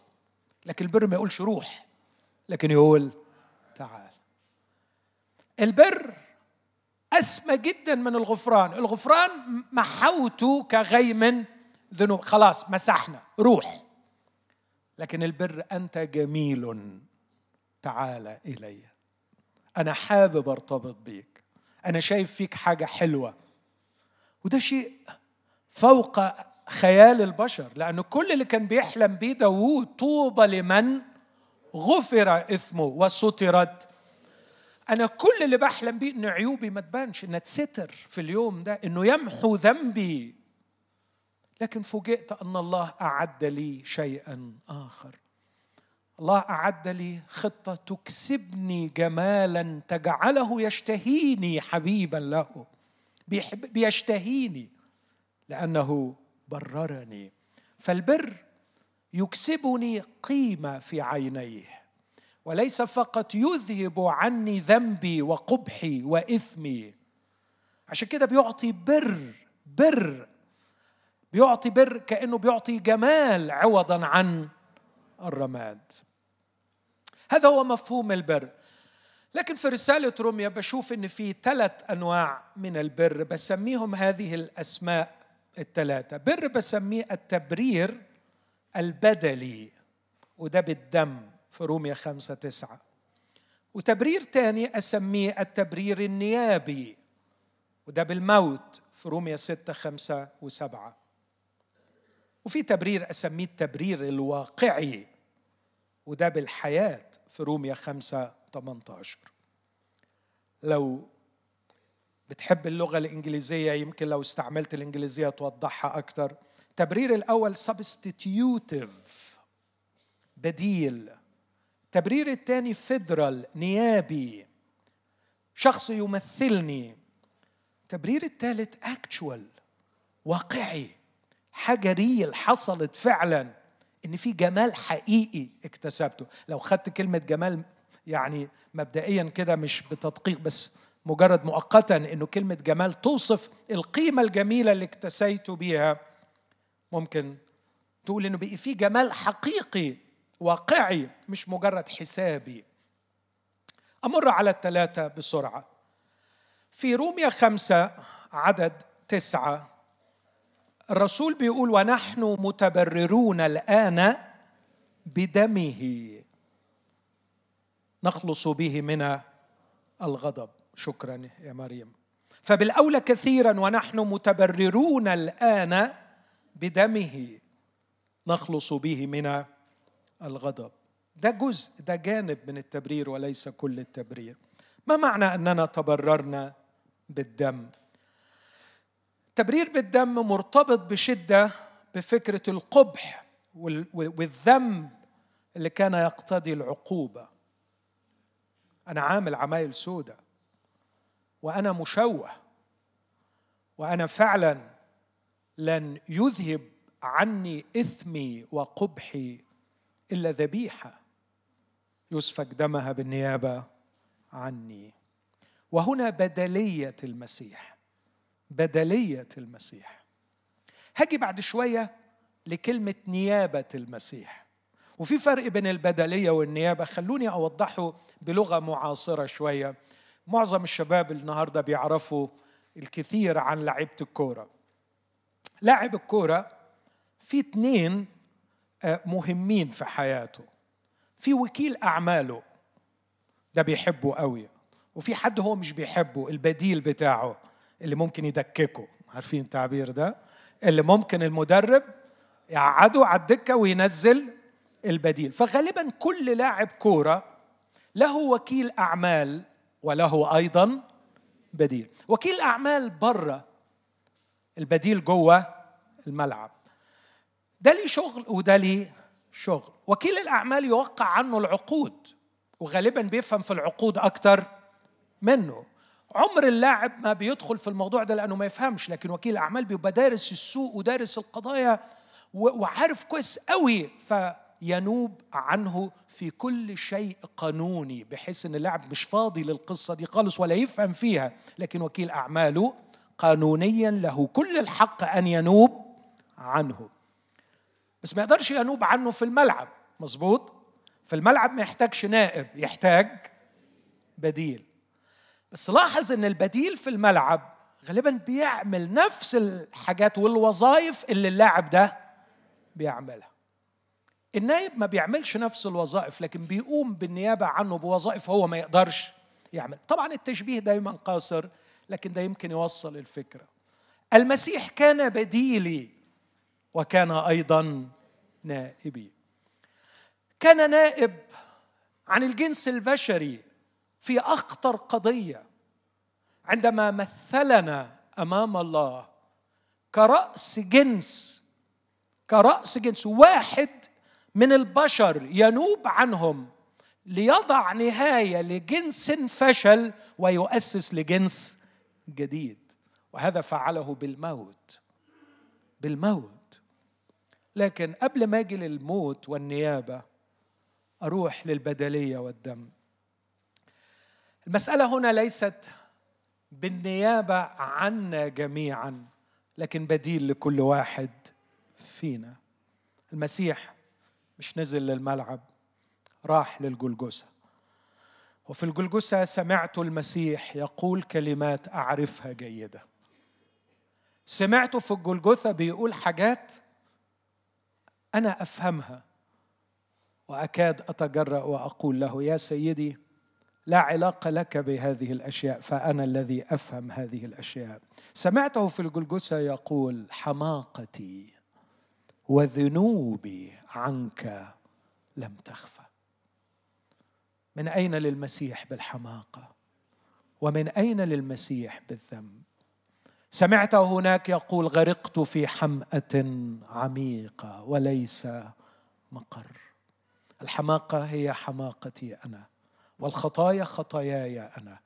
لكن البر ما يقولش روح لكن يقول تعال. البر أسمى جدا من الغفران. الغفران محوته كغيم ذنوب. خلاص مسحنا روح. لكن البر أنت جميل. تعال إلي. أنا حابب أرتبط بيك. أنا شايف فيك حاجة حلوة. وده شيء فوق خيال البشر لأنه كل اللي كان بيحلم بيه داوود طوبى لمن غفر إثمه وسترت. أنا كل اللي بحلم بيه إن عيوبي ما تبانش إنها تستر في اليوم ده إنه يمحو ذنبي. لكن فوجئت أن الله أعد لي شيئا آخر. الله أعد لي خطة تكسبني جمالا تجعله يشتهيني حبيبا له. بيشتهيني لأنه بررني فالبر يكسبني قيمة في عينيه وليس فقط يذهب عني ذنبي وقبحي وإثمي. عشان كده بيعطي بر بر بيعطي بر كأنه بيعطي جمال عوضا عن الرماد. هذا هو مفهوم البر. لكن في رسالة روميا بشوف إن في ثلاث أنواع من البر بسميهم هذه الأسماء. الثلاثة بر بسميه التبرير البدلي وده بالدم في روميا خمسة تسعة. وتبرير تاني أسميه التبرير النيابي وده بالموت في روميا ستة خمسة وسبعة. وفي تبرير أسميه التبرير الواقعي وده بالحياة في روميا 5 18 لو بتحب اللغة الإنجليزية يمكن لو استعملت الإنجليزية توضحها أكثر التبرير الأول substitutive بديل. التبرير الثاني فيدرال نيابي. شخص يمثلني. التبرير الثالث اكتشوال واقعي. حاجة ريل حصلت فعلا. إن في جمال حقيقي اكتسبته. لو خدت كلمة جمال يعني مبدئيا كده مش بتدقيق بس مجرد مؤقتا إنه كلمة جمال توصف القيمة الجميلة اللي اكتسيت بيها ممكن تقول إنه بقي في جمال حقيقي واقعي مش مجرد حسابي. أمر على الثلاثه بسرعة. في روميا خمسة عدد تسعة الرسول بيقول ونحن متبررون الآن بدمه. نخلص به من الغضب. شكرا يا مريم. فبالأولى كثيرا ونحن متبررون الآن بدمه نخلص به من الغضب. ده جزء ده جانب من التبرير وليس كل التبرير. ما معنى أننا تبررنا بالدم؟ التبرير بالدم مرتبط بشدة بفكرة القبح والذنب اللي كان يقتضي العقوبة. أنا عامل عمايل سودة. وأنا مشوه. وأنا فعلا لن يذهب عني إثمي وقبحي إلا ذبيحة. يسفك دمها بالنيابة عني. وهنا بدلية المسيح. بدلية المسيح. هاجي بعد شوية لكلمة نيابة المسيح. وفي فرق بين البدلية والنيابة خلوني أوضحه بلغة معاصرة شوية. معظم الشباب النهارده بيعرفوا الكثير عن لعيبة الكورة. لاعب الكورة في اتنين آه، مهمين في حياته. في وكيل أعماله ده بيحبه قوي وفي حد هو مش بيحبه البديل بتاعه اللي ممكن يدككه. عارفين التعبير ده؟ اللي ممكن المدرب يقعده على الدكة وينزل البديل. فغالبا كل لاعب كورة له وكيل أعمال وله أيضا بديل. وكيل أعمال بره البديل جوه الملعب. ده ليه شغل وده ليه شغل. وكيل الأعمال يوقع عنه العقود وغالبا بيفهم في العقود أكتر منه. عمر اللاعب ما بيدخل في الموضوع ده لأنه ما يفهمش لكن وكيل الاعمال بيبقى دارس السوق ودارس القضايا وعارف كويس قوي. فينوب عنه في كل شيء قانوني بحيث إن اللاعب مش فاضي للقصة دي خالص ولا يفهم فيها. لكن وكيل أعماله قانونيا له كل الحق أن ينوب عنه. بس ما يقدرش ينوب عنه في الملعب. مظبوط؟ في الملعب ما يحتاجش نائب يحتاج بديل. بس لاحظ إن البديل في الملعب غالبا بيعمل نفس الحاجات والوظائف اللي اللاعب ده بيعملها. النائب ما بيعملش نفس الوظائف لكن بيقوم بالنيابة عنه بوظائف هو ما يقدرش يعمل. طبعا التشبيه دايما قاصر لكن ده يمكن يوصل الفكرة. المسيح كان بديلي وكان أيضا نائبي. كان نائب عن الجنس البشري في أخطر قضية. عندما مثلنا أمام الله كرأس جنس كرأس جنس واحد من البشر ينوب عنهم ليضع نهاية لجنس فشل ويؤسس لجنس جديد. وهذا فعله بالموت. بالموت. لكن قبل ما أجي للموت والنيابة أروح للبدلية والدم. المسألة هنا ليست بالنيابة عنا جميعا لكن بديل لكل واحد فينا. المسيح مش نزل للملعب راح للجلجسه وفي الجلجسه سمعت المسيح يقول كلمات أعرفها جيدة. سمعته في الجلجثة بيقول حاجات أنا أفهمها وأكاد أتجرأ وأقول له يا سيدي لا علاقة لك بهذه الأشياء فأنا الذي أفهم هذه الأشياء. سمعته في الجلجسه يقول حماقتي وذنوبي عنك لم تخفى. من أين للمسيح بالحماقة؟ ومن أين للمسيح بالذنب؟ سمعته هناك يقول غرقت في حمأة عميقة وليس مقر. الحماقة هي حماقتي أنا والخطايا خطاياي أنا.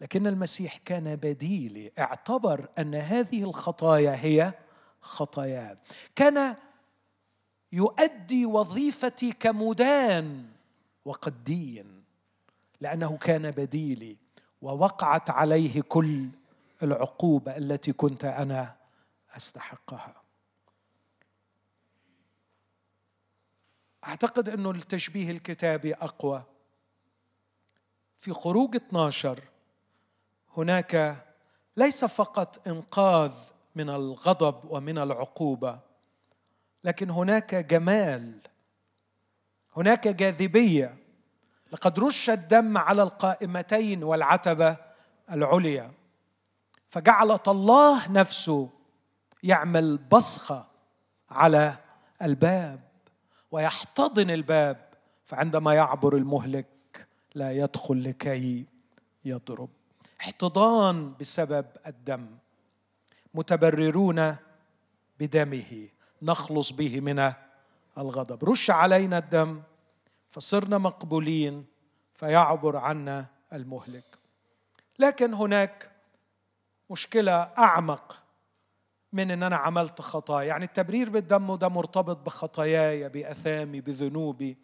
لكن المسيح كان بديلي اعتبر أن هذه الخطايا هي خطاياه كان يؤدي وظيفتي كمدان وقدين لأنه كان بديلي ووقعت عليه كل العقوبة التي كنت أنا أستحقها. أعتقد انه التشبيه الكتابي أقوى. في خروج 12 هناك ليس فقط إنقاذ من الغضب ومن العقوبة لكن هناك جمال هناك جاذبية. لقد رش الدم على القائمتين والعتبة العليا. فجعلت الله نفسه يعمل بصخة على الباب ويحتضن الباب. فعندما يعبر المهلك لا يدخل لكي يضرب. احتضان بسبب الدم. متبررون بدمه. نخلص به من الغضب. رش علينا الدم فصرنا مقبولين فيعبر عنا المهلك. لكن هناك مشكلة أعمق من إن أنا عملت خطايا. يعني التبرير بالدم ده مرتبط بخطاياي بأثامي بذنوبي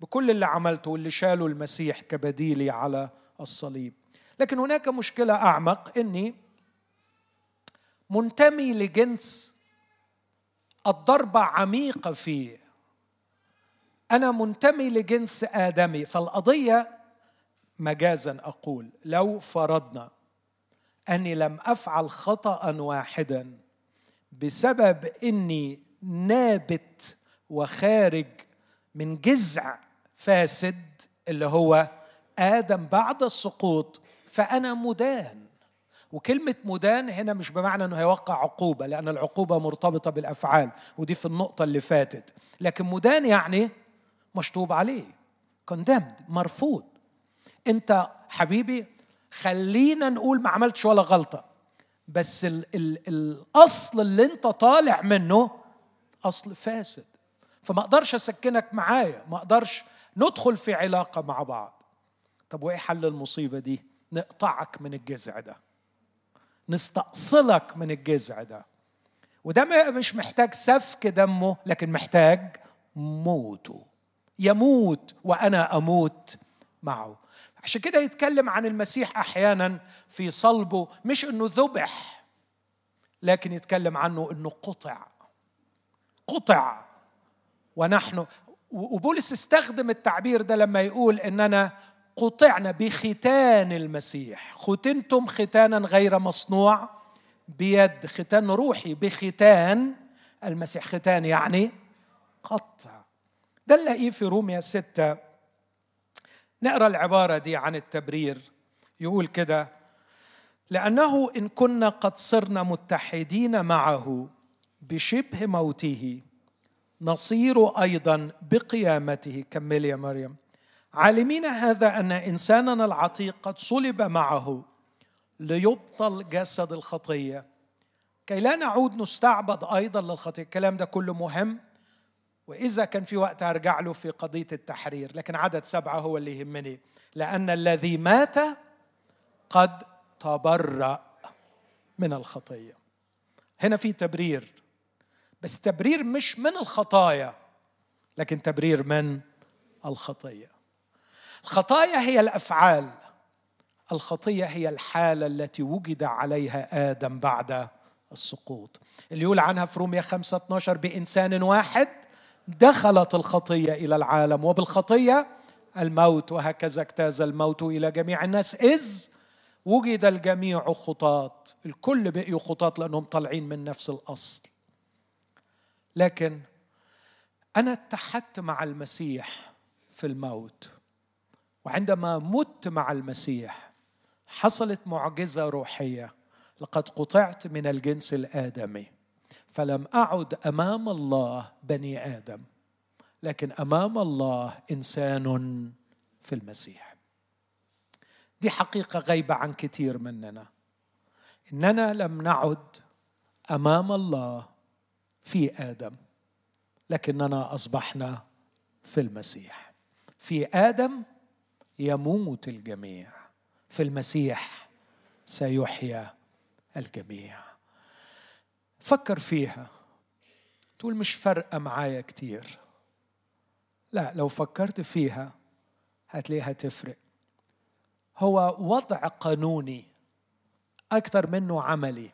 بكل اللي عملته واللي شاله المسيح كبديلي على الصليب. لكن هناك مشكلة أعمق إني منتمي لجنس الضربه عميقه فيه. أنا منتمي لجنس آدمي فالقضية مجازا أقول لو فرضنا أني لم أفعل خطا واحدا بسبب إني نابت وخارج من جذع فاسد اللي هو آدم بعد السقوط فأنا مدان. وكلمة مدان هنا مش بمعنى إنه هيوقع عقوبة لأن العقوبة مرتبطة بالأفعال ودي في النقطة اللي فاتت. لكن مدان يعني مشطوب عليه كوندمد مرفوض. أنت حبيبي خلينا نقول ما عملتش ولا غلطة بس ال ال الأصل اللي أنت طالع منه أصل فاسد. فما أقدرش أسكنك معايا ما أقدرش ندخل في علاقة مع بعض. طب وإيه حل المصيبة دي؟ نقطعك من الجذع ده. نستأصلك من الجذع ده. وده مش محتاج سفك دمه لكن محتاج موته. يموت وأنا أموت معه. عشان كده يتكلم عن المسيح أحيانا في صلبه مش إنه ذبح لكن يتكلم عنه إنه قطع. قطع. ونحن وبولس استخدم التعبير ده لما يقول اننا قطعنا بختان المسيح. ختنتم ختانا غير مصنوع بيد ختان روحي بختان. المسيح ختان يعني قطع. ده نلاقيه في روميا ستة. نقرأ العبارة دي عن التبرير. يقول كده لأنه إن كنا قد صرنا متحدين معه بشبه موته نصير أيضا بقيامته. كمل يا مريم. عالمين هذا أن إنساننا العتيق قد صلب معه ليبطل جسد الخطية. كي لا نعود نستعبد أيضا للخطية. الكلام ده كله مهم وإذا كان في وقت أرجع له في قضية التحرير لكن عدد سبعة هو اللي يهمني. لأن الذي مات قد تبرأ من الخطية. هنا في تبرير بس تبرير مش من الخطايا لكن تبرير من الخطية. الخطايا هي الأفعال. الخطية هي الحالة التي وجد عليها آدم بعد السقوط. اللي يقول عنها في روميا 5 12 بإنسان واحد دخلت الخطية إلى العالم وبالخطية الموت وهكذا اجتاز الموت إلى جميع الناس. إذ وجد الجميع خطاة الكل بقيوا خطاة لأنهم طالعين من نفس الأصل. لكن أنا اتحدت مع المسيح في الموت. وعندما مت مع المسيح حصلت معجزة روحية. لقد قطعت من الجنس الآدمي. فلم أعد أمام الله بني آدم لكن أمام الله إنسان في المسيح. دي حقيقة غايبه عن كثير مننا. إننا لم نعد أمام الله في آدم لكننا أصبحنا في المسيح. في آدم يموت الجميع. في المسيح سيحيا الجميع. فكر فيها. تقول مش فارقة معايا كتير. لا لو فكرت فيها هتلاقيها تفرق. هو وضع قانوني أكثر منه عملي.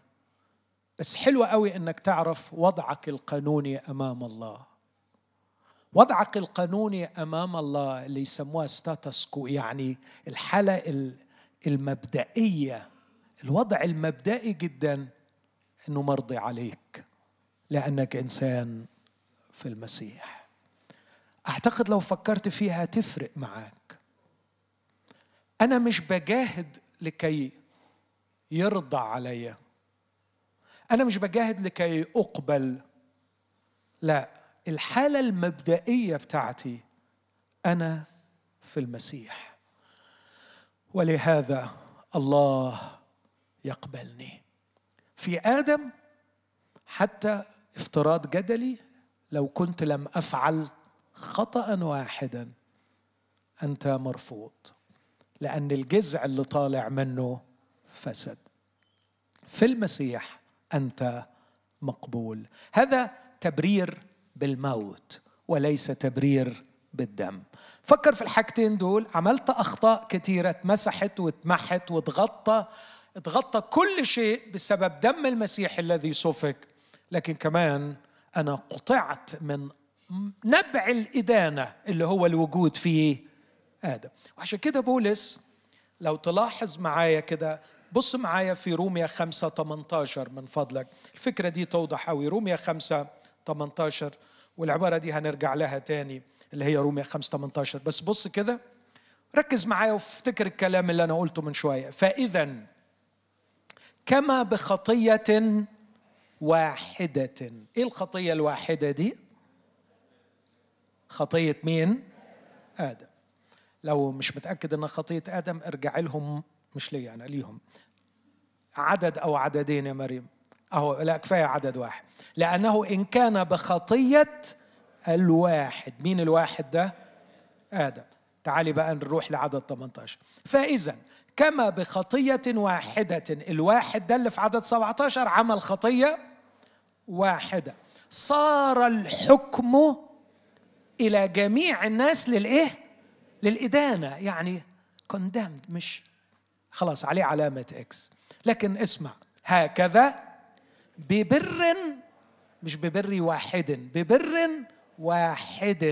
بس حلو قوي إنك تعرف وضعك القانوني أمام الله. وضعك القانوني أمام الله اللي يسموها ستاتس كو يعني الحالة المبدئية. الوضع المبدئي جدا إنه مرضي عليك لأنك إنسان في المسيح. أعتقد لو فكرت فيها تفرق معاك. أنا مش بجاهد لكي يرضى علي. أنا مش بجاهد لكي أقبل. لا. الحالة المبدئية بتاعتي أنا في المسيح. ولهذا الله يقبلني. في آدم حتى افتراض جدلي لو كنت لم أفعل خطأ واحدا أنت مرفوض لأن الجذع اللي طالع منه فسد. في المسيح أنت مقبول. هذا تبرير بالموت وليس تبرير بالدم. فكر في الحاجتين دول. عملت أخطاء كثيره اتمسحت واتمحت واتغطى. اتغطى كل شيء بسبب دم المسيح الذي سفك. لكن كمان أنا قطعت من نبع الإدانة اللي هو الوجود في آدم. وعشان كده بولس لو تلاحظ معايا كده بص معايا في روميا 5 18 من فضلك. الفكرة دي توضح قوي روميا 5 18 والعبارة دي هنرجع لها تاني اللي هي رومية 5 18 بس بص كده ركز معايا وافتكر الكلام اللي أنا قلته من شوية. فإذا كما بخطية واحدة. إيه الخطية الواحدة دي؟ خطية مين؟ آدم. لو مش متأكد إنها خطية آدم ارجع لهم مش لي أنا ليهم. عدد أو عددين يا مريم؟ أهو لا كفاية عدد واحد. لأنه إن كان بخطية الواحد. مين الواحد ده؟ آدم. تعالي بقى نروح لعدد 18 فإذا كما بخطية واحدة الواحد ده اللي في عدد 17 عمل خطية واحدة. صار الحكم إلى جميع الناس للإيه؟ للإدانة. يعني كوندمد مش خلاص عليه علامة إكس لكن اسمع هكذا ببر مش ببر واحد ببر واحد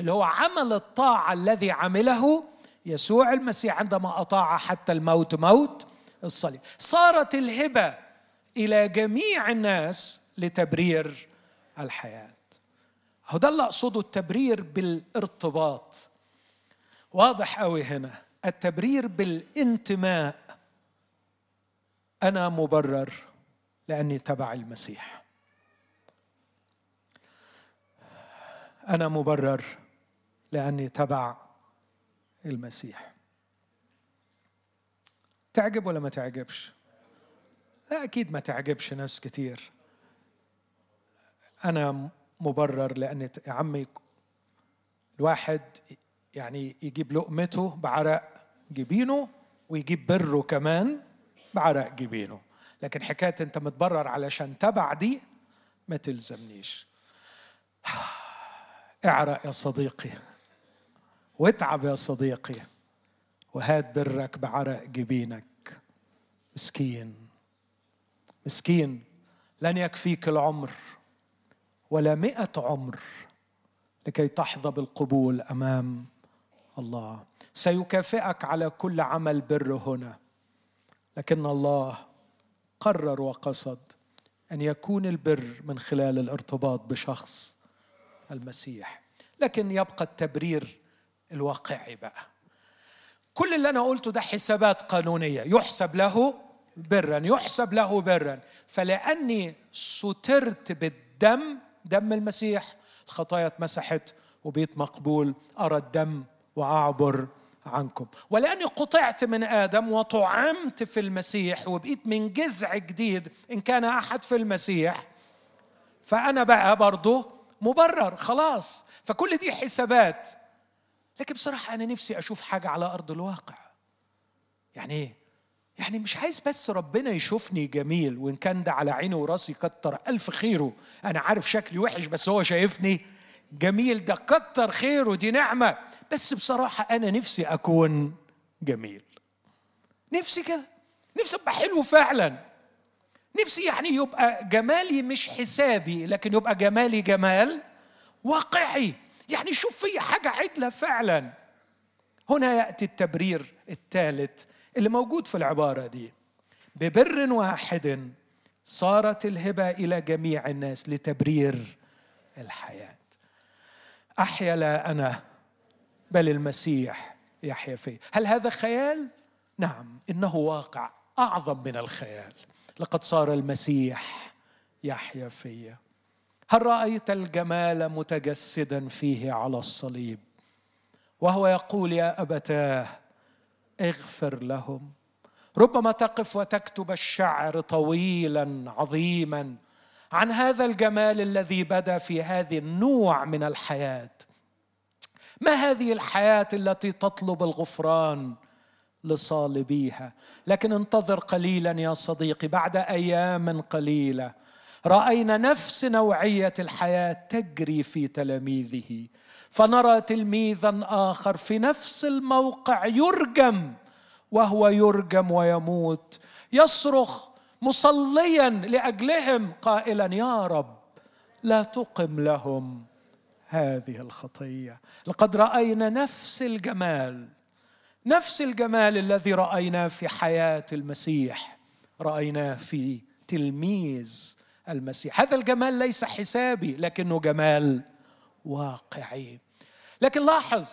اللي هو عمل الطاعة الذي عمله يسوع المسيح عندما أطاع حتى الموت موت الصليب. صارت الهبة إلى جميع الناس لتبرير الحياة. هو اللي أقصده التبرير بالارتباط. واضح قوي هنا التبرير بالانتماء. أنا مبرر. لأني تبع المسيح. أنا مبرر لأني تبع المسيح. تعجب ولا ما تعجبش؟ لا أكيد ما تعجبش ناس كتير. أنا مبرر لأن يا عمي الواحد يعني يجيب لقمته بعرق جبينه ويجيب بره كمان بعرق جبينه. لكن حكاية أنت متبرر علشان تبع دي ما تلزمنيش. اعرق يا صديقي واتعب يا صديقي وهات برك بعرق جبينك. مسكين مسكين لن يكفيك العمر ولا مئة عمر لكي تحظى بالقبول أمام الله. سيكافئك على كل عمل بر هنا لكن الله قرر وقصد أن يكون البر من خلال الارتباط بشخص المسيح. لكن يبقى التبرير الواقعي بقى. كل اللي أنا قلته ده حسابات قانونية. يحسب له برا يحسب له برا. فلأني سترت بالدم دم المسيح الخطايا اتمسحت وبيت مقبول أرى الدم وأعبر عنكم. ولأني قطعت من آدم وطعمت في المسيح وبقيت من جذع جديد إن كان أحد في المسيح فأنا بقى برضه مبرر خلاص. فكل دي حسابات. لكن بصراحة أنا نفسي أشوف حاجة على أرض الواقع. يعني إيه؟ يعني مش عايز بس ربنا يشوفني جميل وإن كان ده على عيني وراسي كتر ألف خيره. أنا عارف شكلي وحش بس هو شايفني جميل ده كتر خيره دي نعمة. بس بصراحة أنا نفسي أكون جميل. نفسي كده. نفسي أبقى حلو فعلا. نفسي يعني يبقى جمالي مش حسابي لكن يبقى جمالي جمال واقعي. يعني شوف في حاجة عدلة فعلا. هنا يأتي التبرير الثالث اللي موجود في العبارة دي. ببر واحد صارت الهبة إلى جميع الناس لتبرير الحياة. أحيا لا أنا بل المسيح يحيا في هل هذا خيال؟ نعم إنه واقع أعظم من الخيال. لقد صار المسيح يحيا فيا هل رأيت الجمال متجسدا فيه على الصليب؟ وهو يقول يا أبتاه اغفر لهم. ربما تقف وتكتب الشعر طويلا عظيما عن هذا الجمال الذي بدا في هذه النوع من الحياة. ما هذه الحياة التي تطلب الغفران لصالبيها؟ لكن انتظر قليلا يا صديقي بعد أيام قليلة. رأينا نفس نوعية الحياة تجري في تلاميذه. فنرى تلميذا آخر في نفس الموقع يرجم وهو يرجم ويموت. يصرخ مصليا لأجلهم قائلا يا رب لا تقم لهم. هذه الخطية. لقد رأينا نفس الجمال نفس الجمال الذي رايناه في حياة المسيح رايناه في تلميذ المسيح. هذا الجمال ليس حسابي لكنه جمال واقعي. لكن لاحظ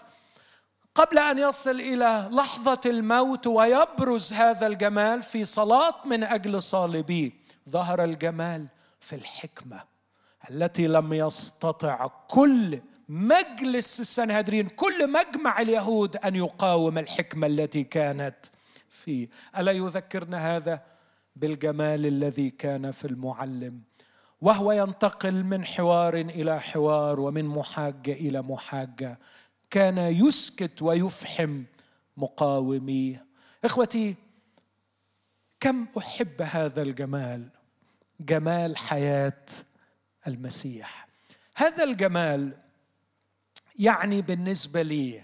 قبل أن يصل إلى لحظة الموت ويبرز هذا الجمال في صلاة من أجل صالبيه ظهر الجمال في الحكمة. التي لم يستطع كل مجلس السنهدرين كل مجمع اليهود أن يقاوم الحكمة التي كانت فيه. ألا يذكرنا هذا بالجمال الذي كان في المعلم؟ وهو ينتقل من حوار إلى حوار ومن محاجة إلى محاجة. كان يسكت ويفحم مقاوميه. إخوتي كم أحب هذا الجمال؟ جمال حياة المسيح. هذا الجمال يعني بالنسبة لي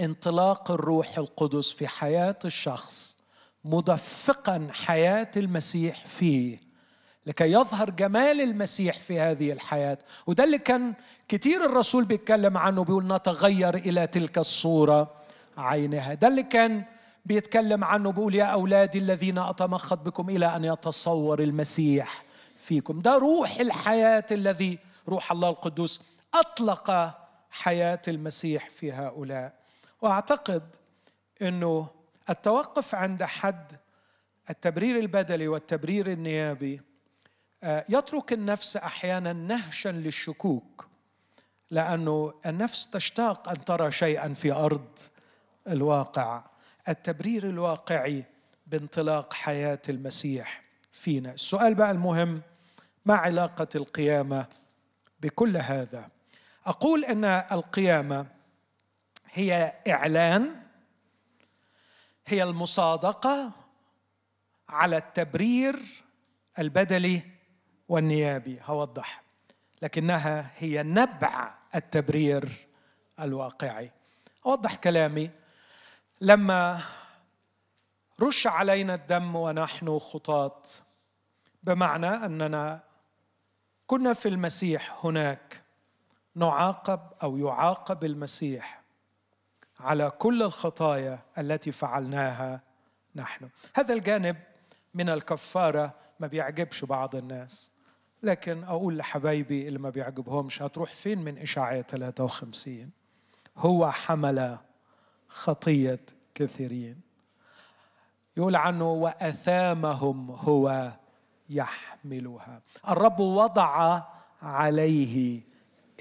انطلاق الروح القدس في حياة الشخص مدفقا حياة المسيح فيه لكي يظهر جمال المسيح في هذه الحياة. وده اللي كان كتير الرسول بيتكلم عنه بيقول نتغير إلى تلك الصورة عينها. ده اللي كان بيتكلم عنه بيقول يا أولادي الذين أتمخض بكم إلى أن يتصور المسيح. فيكم. ده روح الحياة الذي روح الله القدوس أطلق حياة المسيح في هؤلاء. وأعتقد إنه التوقف عند حد التبرير البدلي والتبرير النيابي آه، يترك النفس أحيانا نهشا للشكوك لأنه النفس تشتاق أن ترى شيئا في أرض الواقع. التبرير الواقعي بانطلاق حياة المسيح فينا. السؤال بقى المهم ما علاقة القيامة بكل هذا. أقول أن القيامة هي إعلان هي المصادقة على التبرير البدلي والنيابي هوضح لكنها هي نبع التبرير الواقعي. أوضح كلامي. لما رش علينا الدم ونحن خطاة بمعنى أننا كنا في المسيح هناك نعاقب أو يعاقب المسيح على كل الخطايا التي فعلناها نحن. هذا الجانب من الكفارة ما بيعجبش بعض الناس لكن أقول لحبايبي اللي ما بيعجبهمش هتروح فين من إشعياء 53 هو حمل خطية كثيرين. يقول عنه وأثامهم هو يحملها. الرب وضع عليه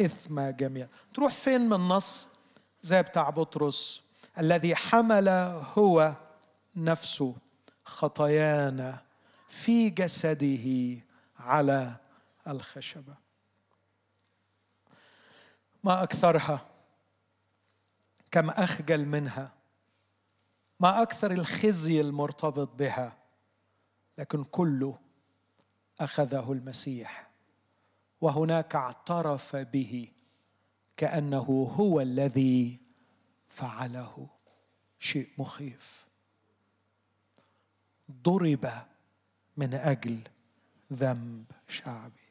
إثم جميع. تروح فين من نص؟ زي بتاع بطرس الذي حمل هو نفسه خطايانا في جسده على الخشبة. ما أكثرها كم أخجل منها. ما أكثر الخزي المرتبط بها لكن كله أخذه المسيح وهناك اعترف به كأنه هو الذي فعله. شيء مخيف. ضرب من أجل ذنب شعبي.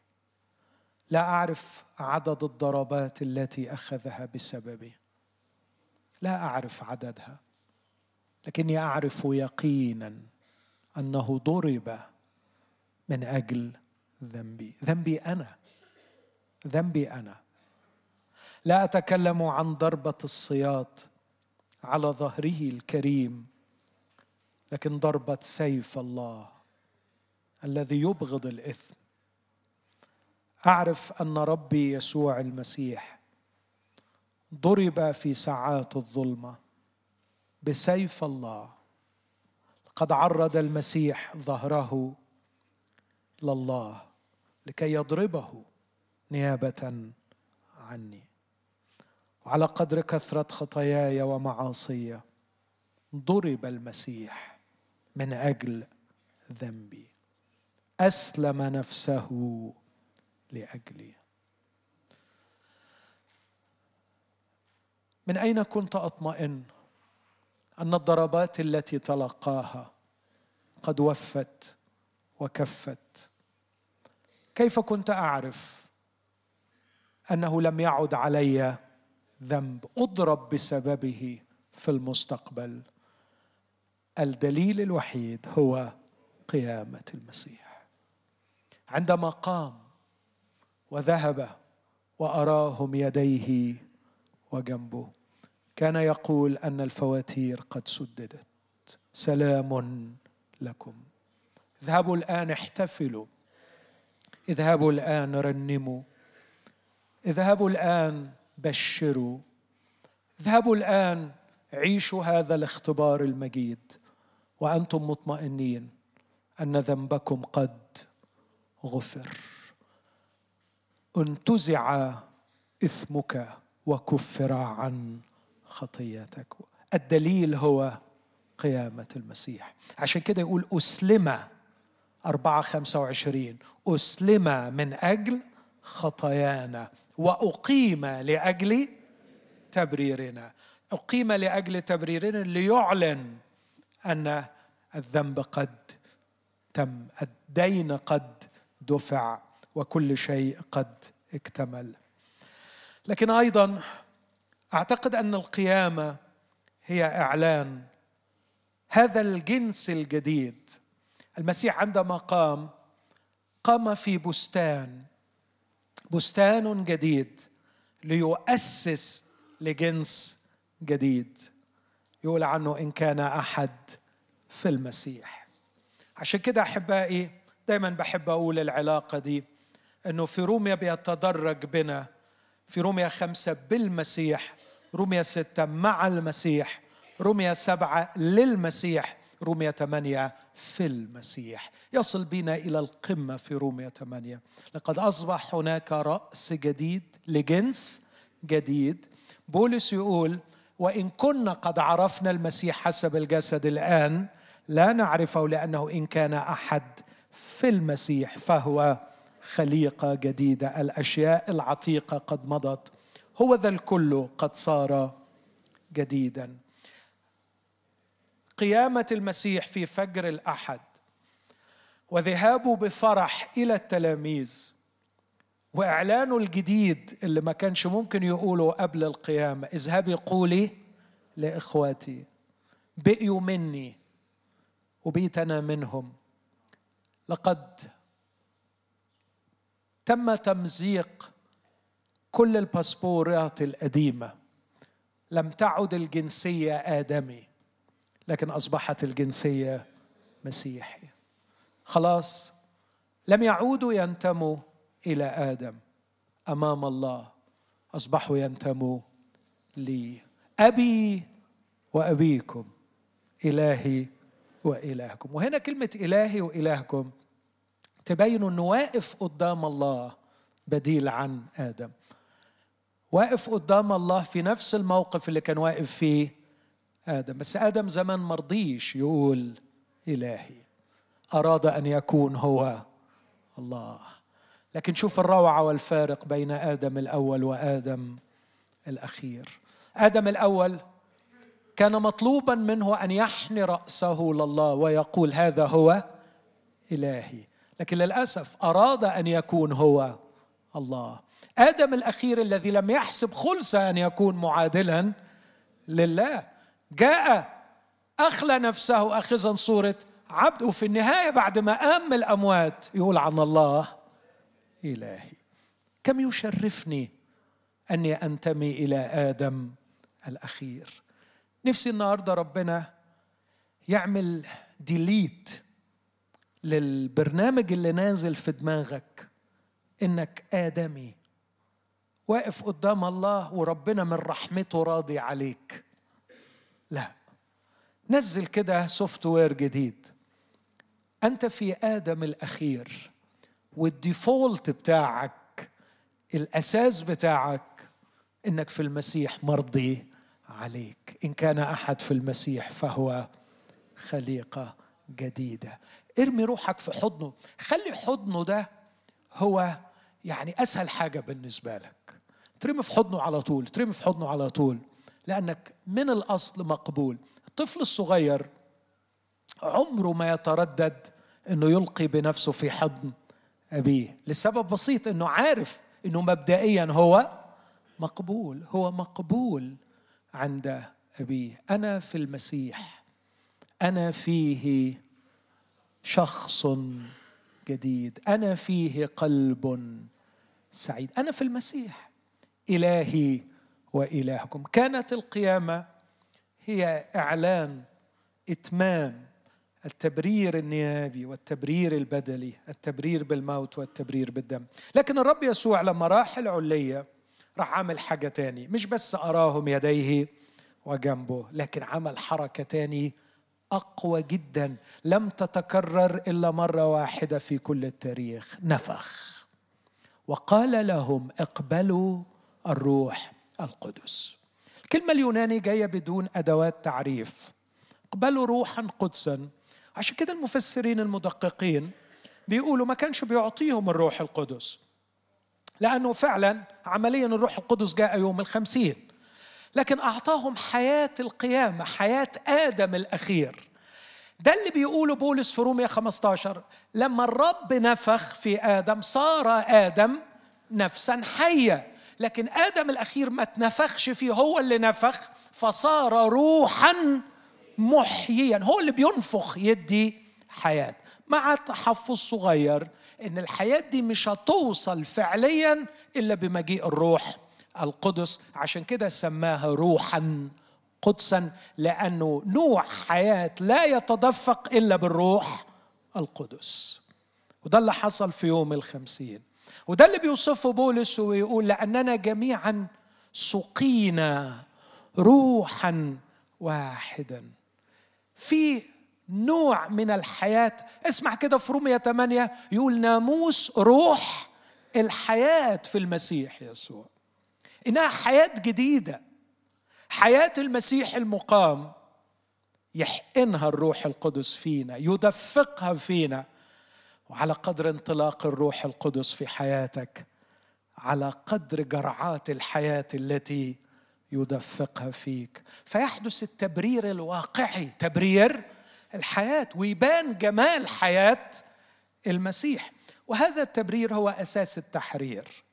لا أعرف عدد الضربات التي أخذها بسببي. لا أعرف عددها لكني أعرف يقينا أنه ضرب من أجل ذنبي. ذنبي أنا. ذنبي أنا. لا أتكلم عن ضربة الصياط على ظهره الكريم لكن ضربة سيف الله الذي يبغض الإثم. أعرف أن ربي يسوع المسيح ضرب في ساعات الظلمة بسيف الله. قد عرض المسيح ظهره لله لكي يضربه نيابة عني. وعلى قدر كثرة خطاياي ومعاصي ضرب المسيح من أجل ذنبي. أسلم نفسه لأجلي. من أين كنت أطمئن أن الضربات التي تلقاها قد وفت وكفت. كيف كنت أعرف أنه لم يعد علي ذنب؟ أضرب بسببه في المستقبل. الدليل الوحيد هو قيامة المسيح. عندما قام وذهب وأراهم يديه وجنبه كان يقول أن الفواتير قد سددت. سلام لكم. اذهبوا الآن احتفلوا. اذهبوا الآن رنموا. اذهبوا الآن بشروا. اذهبوا الآن عيشوا هذا الاختبار المجيد. وأنتم مطمئنين أن ذنبكم قد غفر. انتزع إثمك وكفر عن خطيتك الدليل هو قيامة المسيح. عشان كده يقول أسلم أربعة خمسة وعشرين. أسلم من أجل خطايانا وأقيم لأجل تبريرنا. أقيم لأجل تبريرنا ليعلن أن الذنب قد تم الدين قد دفع وكل شيء قد اكتمل. لكن أيضا أعتقد أن القيامة هي إعلان هذا الجنس الجديد المسيح عندما قام قام في بستان. بستان جديد ليؤسس لجنس جديد. يقول عنه إن كان أحد في المسيح. عشان كده أحبائي دايما بحب أقول العلاقة دي إنه في روميا بيتدرج بنا في روميا خمسة بالمسيح روميا ستة مع المسيح روميا سبعة للمسيح روميا ثمانية في المسيح. يصل بنا إلى القمة في روميا ثمانية. لقد أصبح هناك رأس جديد لجنس جديد. بولس يقول وإن كنا قد عرفنا المسيح حسب الجسد الآن لا نعرفه لأنه إن كان أحد في المسيح فهو خليقة جديدة. الأشياء العتيقة قد مضت. هو ذا الكل قد صار جديدا. قيامة المسيح في فجر الأحد وذهابه بفرح إلى التلاميذ وإعلانه الجديد اللي ما كانش ممكن يقوله قبل القيامة اذهبي قولي لإخواتي بقيوا مني وبقيت أنا منهم. لقد تم تمزيق كل الباسبورات القديمة لم تعد الجنسية آدمي. لكن أصبحت الجنسية مسيحي خلاص لم يعودوا ينتموا إلى آدم أمام الله. أصبحوا ينتموا لي. أبي وأبيكم إلهي وإلهكم. وهنا كلمة إلهي وإلهكم تبين أنه واقف قدام الله بديل عن آدم. واقف قدام الله في نفس الموقف اللي كان واقف فيه آدم. بس آدم زمان مرضيش يقول إلهي. أراد أن يكون هو الله. لكن شوف الروعة والفارق بين آدم الأول وآدم الأخير. آدم الأول كان مطلوبا منه أن يحني رأسه لله ويقول هذا هو إلهي. لكن للأسف أراد أن يكون هو الله. آدم الأخير الذي لم يحسب خلص أن يكون معادلا لله. جاء أخلى نفسه اخذا صورة عبد وفي النهاية بعد ما قام من الأموات يقول عن الله إلهي كم يشرفني أني أنتمي إلى آدم الأخير. نفسي النهارده ربنا يعمل delete للبرنامج اللي نازل في دماغك إنك آدمي واقف قدام الله وربنا من رحمته راضي عليك. لا. نزل كده software جديد. أنت في آدم الأخير وال default بتاعك الأساس بتاعك إنك في المسيح مرضي عليك. إن كان أحد في المسيح فهو خليقة جديدة. ارمي روحك في حضنه. خلي حضنه ده هو يعني أسهل حاجة بالنسبة لك. ترمي في حضنه على طول ترمي في حضنه على طول. لأنك من الأصل مقبول. الطفل الصغير عمره ما يتردد إنه يلقي بنفسه في حضن أبيه. لسبب بسيط إنه عارف إنه مبدئيا هو مقبول هو مقبول عند أبيه. أنا في المسيح. أنا فيه شخص جديد. أنا فيه قلب سعيد. أنا في المسيح. إلهي وإلهكم. كانت القيامة هي إعلان إتمام التبرير النيابي والتبرير البدلي التبرير بالموت والتبرير بالدم. لكن الرب يسوع لما راح العليه راح عمل حاجة تاني. مش بس أراهم يديه وجنبه لكن عمل حركة تاني أقوى جدا. لم تتكرر إلا مرة واحدة في كل التاريخ. نفخ. وقال لهم اقبلوا الروح. القدس. الكلمة اليوناني جاية بدون أدوات تعريف. اقبلوا روحا قدسا. عشان كده المفسرين المدققين بيقولوا ما كانش بيعطيهم الروح القدس. لأنه فعلا عمليا الروح القدس جاء يوم الخمسين. لكن أعطاهم حياة القيامة حياة آدم الأخير. ده اللي بيقوله بولس في رومية 15 لما الرب نفخ في آدم صار آدم نفسا حية. لكن آدم الأخير ما تنفخش فيه هو اللي نفخ فصار روحا محييا هو اللي بينفخ يدي حياة. مع تحفظ صغير إن الحياة دي مش هتوصل فعليا إلا بمجيء الروح القدس. عشان كده سماها روحا قدسا لأنه نوع حياة لا يتدفق إلا بالروح القدس. وده اللي حصل في يوم الخمسين. وده اللي بيوصفه بولس ويقول لأننا جميعا سقينا روحا واحدا. في نوع من الحياة اسمع كده في رومية 8 يقول ناموس روح الحياة في المسيح يسوع. إنها حياة جديدة. حياة المسيح المقام يحقنها الروح القدس فينا يدفقها فينا. وعلى قدر انطلاق الروح القدس في حياتك على قدر جرعات الحياة التي يدفقها فيك. فيحدث التبرير الواقعي. تبرير الحياة. ويبان جمال حياة المسيح. وهذا التبرير هو أساس التحرير.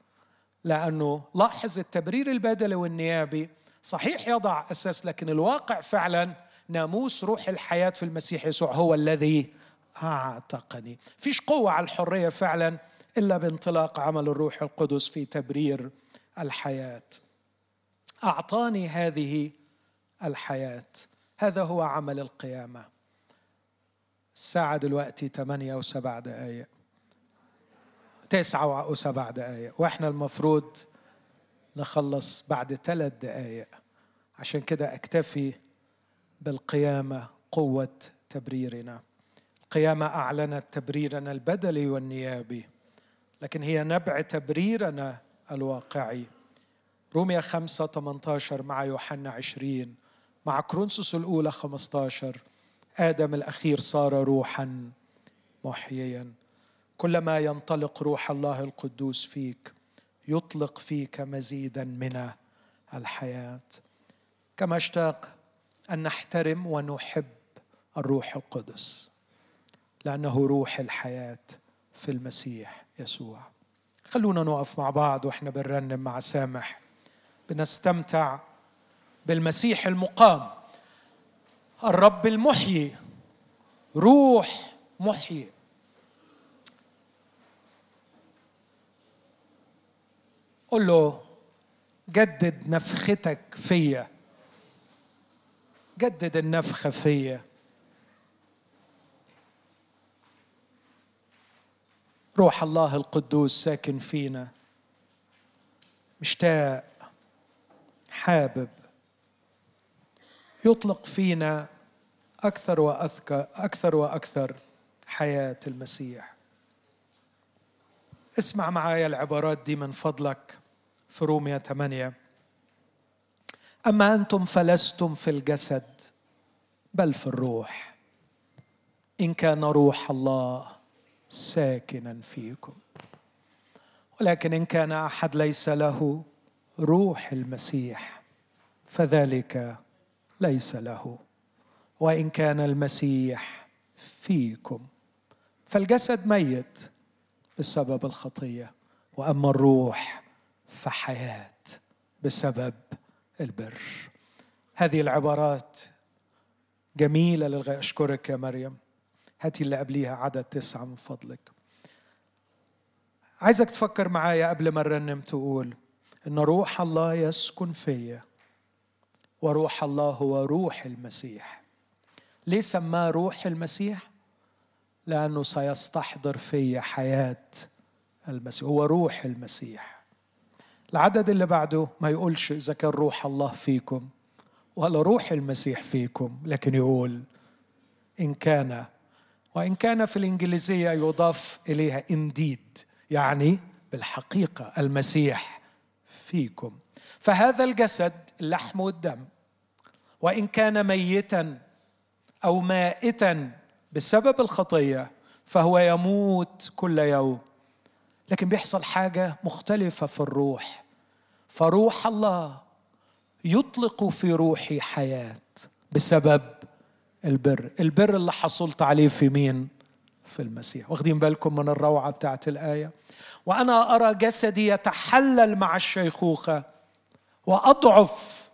لأنه لاحظ التبرير البدني والنيابي صحيح يضع أساس لكن الواقع فعلا ناموس روح الحياة في المسيح يسوع هو الذي أعتقني. فيش قوة على الحرية فعلا إلا بانطلاق عمل الروح القدس في تبرير الحياة. أعطاني هذه الحياة. هذا هو عمل القيامة. الساعة دلوقتي ثمانية وسبع دقايق. تسعة وسبع دقايق. وإحنا المفروض نخلص بعد ثلاث دقايق. عشان كده أكتفي بالقيامة قوة تبريرنا. القيامة أعلنت تبريرنا البدلي والنيابي لكن هي نبع تبريرنا الواقعي. رومية خمسة 18 مع يوحنا عشرين مع كرونسوس الأولى 15 آدم الأخير صار روحا محييا. كلما ينطلق روح الله القدوس فيك يطلق فيك مزيدا من الحياة. كما اشتاق أن نحترم ونحب الروح القدس. لأنه روح الحياة في المسيح يسوع. خلونا نقف مع بعض وإحنا بنرنم مع سامح. بنستمتع بالمسيح المقام. الرب المحيي. روح محيي. قل له جدد نفختك فيا. جدد النفخة فيا. روح الله القدوس ساكن فينا. مشتاق حابب. يطلق فينا أكثر وأكثر أكثر وأكثر حياة المسيح. اسمع معايا العبارات دي من فضلك في رومية 8 أما أنتم فلستم في الجسد بل في الروح. إن كان روح الله ساكنا فيكم. ولكن إن كان أحد ليس له روح المسيح فذلك ليس له. وإن كان المسيح فيكم فالجسد ميت بسبب الخطية وأما الروح فحياة بسبب البر. هذه العبارات جميلة للغاية. أشكرك يا مريم. هاتي اللي قبليها عدد تسعه من فضلك. عايزك تفكر معايا قبل ما نرنم تقول إن روح الله يسكن فيا وروح الله هو روح المسيح. ليه سماه روح المسيح؟ لأنه سيستحضر في حياة المسيح هو روح المسيح. العدد اللي بعده ما يقولش إذا كان روح الله فيكم ولا روح المسيح فيكم لكن يقول إن كان وإن كان في الإنجليزية يضاف إليها انديد يعني بالحقيقة المسيح فيكم. فهذا الجسد اللحم والدم وإن كان ميتا أو مائتا بسبب الخطية فهو يموت كل يوم. لكن بيحصل حاجة مختلفة في الروح. فروح الله يطلق في روحي حياة بسبب البر. البر اللي حصلت عليه في مين؟ في المسيح. واخدين بالكم من الروعة بتاعت الآية؟ وأنا أرى جسدي يتحلل مع الشيخوخة وأضعف.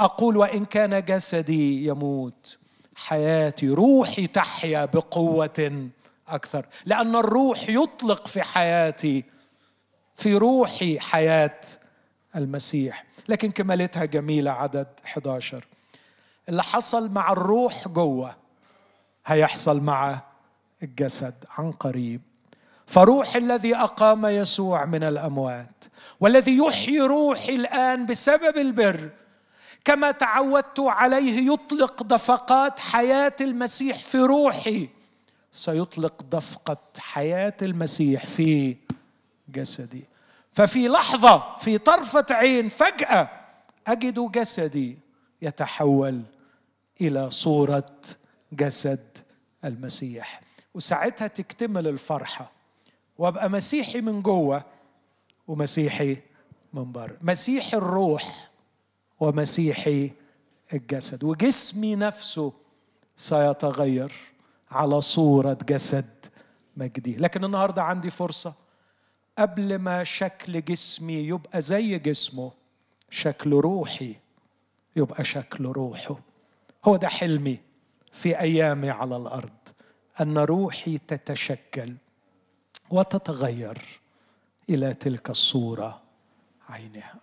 أقول وإن كان جسدي يموت حياتي روحي تحيا بقوة أكثر. لأن الروح يطلق في حياتي في روحي حياة المسيح. لكن كمالتها جميلة عدد 11 اللي حصل مع الروح جوه هيحصل مع الجسد عن قريب. فروح الذي أقام يسوع من الأموات والذي يحيي روحي الآن بسبب البر كما تعودت عليه يطلق دفقات حياة المسيح في روحي سيطلق دفقة حياة المسيح في جسدي. ففي لحظة في طرفة عين فجأة أجد جسدي يتحول إلى صورة جسد المسيح. وساعتها تكتمل الفرحة. وأبقى مسيحي من جوه ومسيحي من بره. مسيحي الروح ومسيحي الجسد. وجسمي نفسه سيتغير على صورة جسد مجدي. لكن النهارده عندي فرصة. قبل ما شكل جسمي يبقى زي جسمه شكل روحي يبقى شكل روحه. هو ده حلمي في أيامي على الأرض أن روحي تتشكل وتتغير إلى تلك الصورة عينها.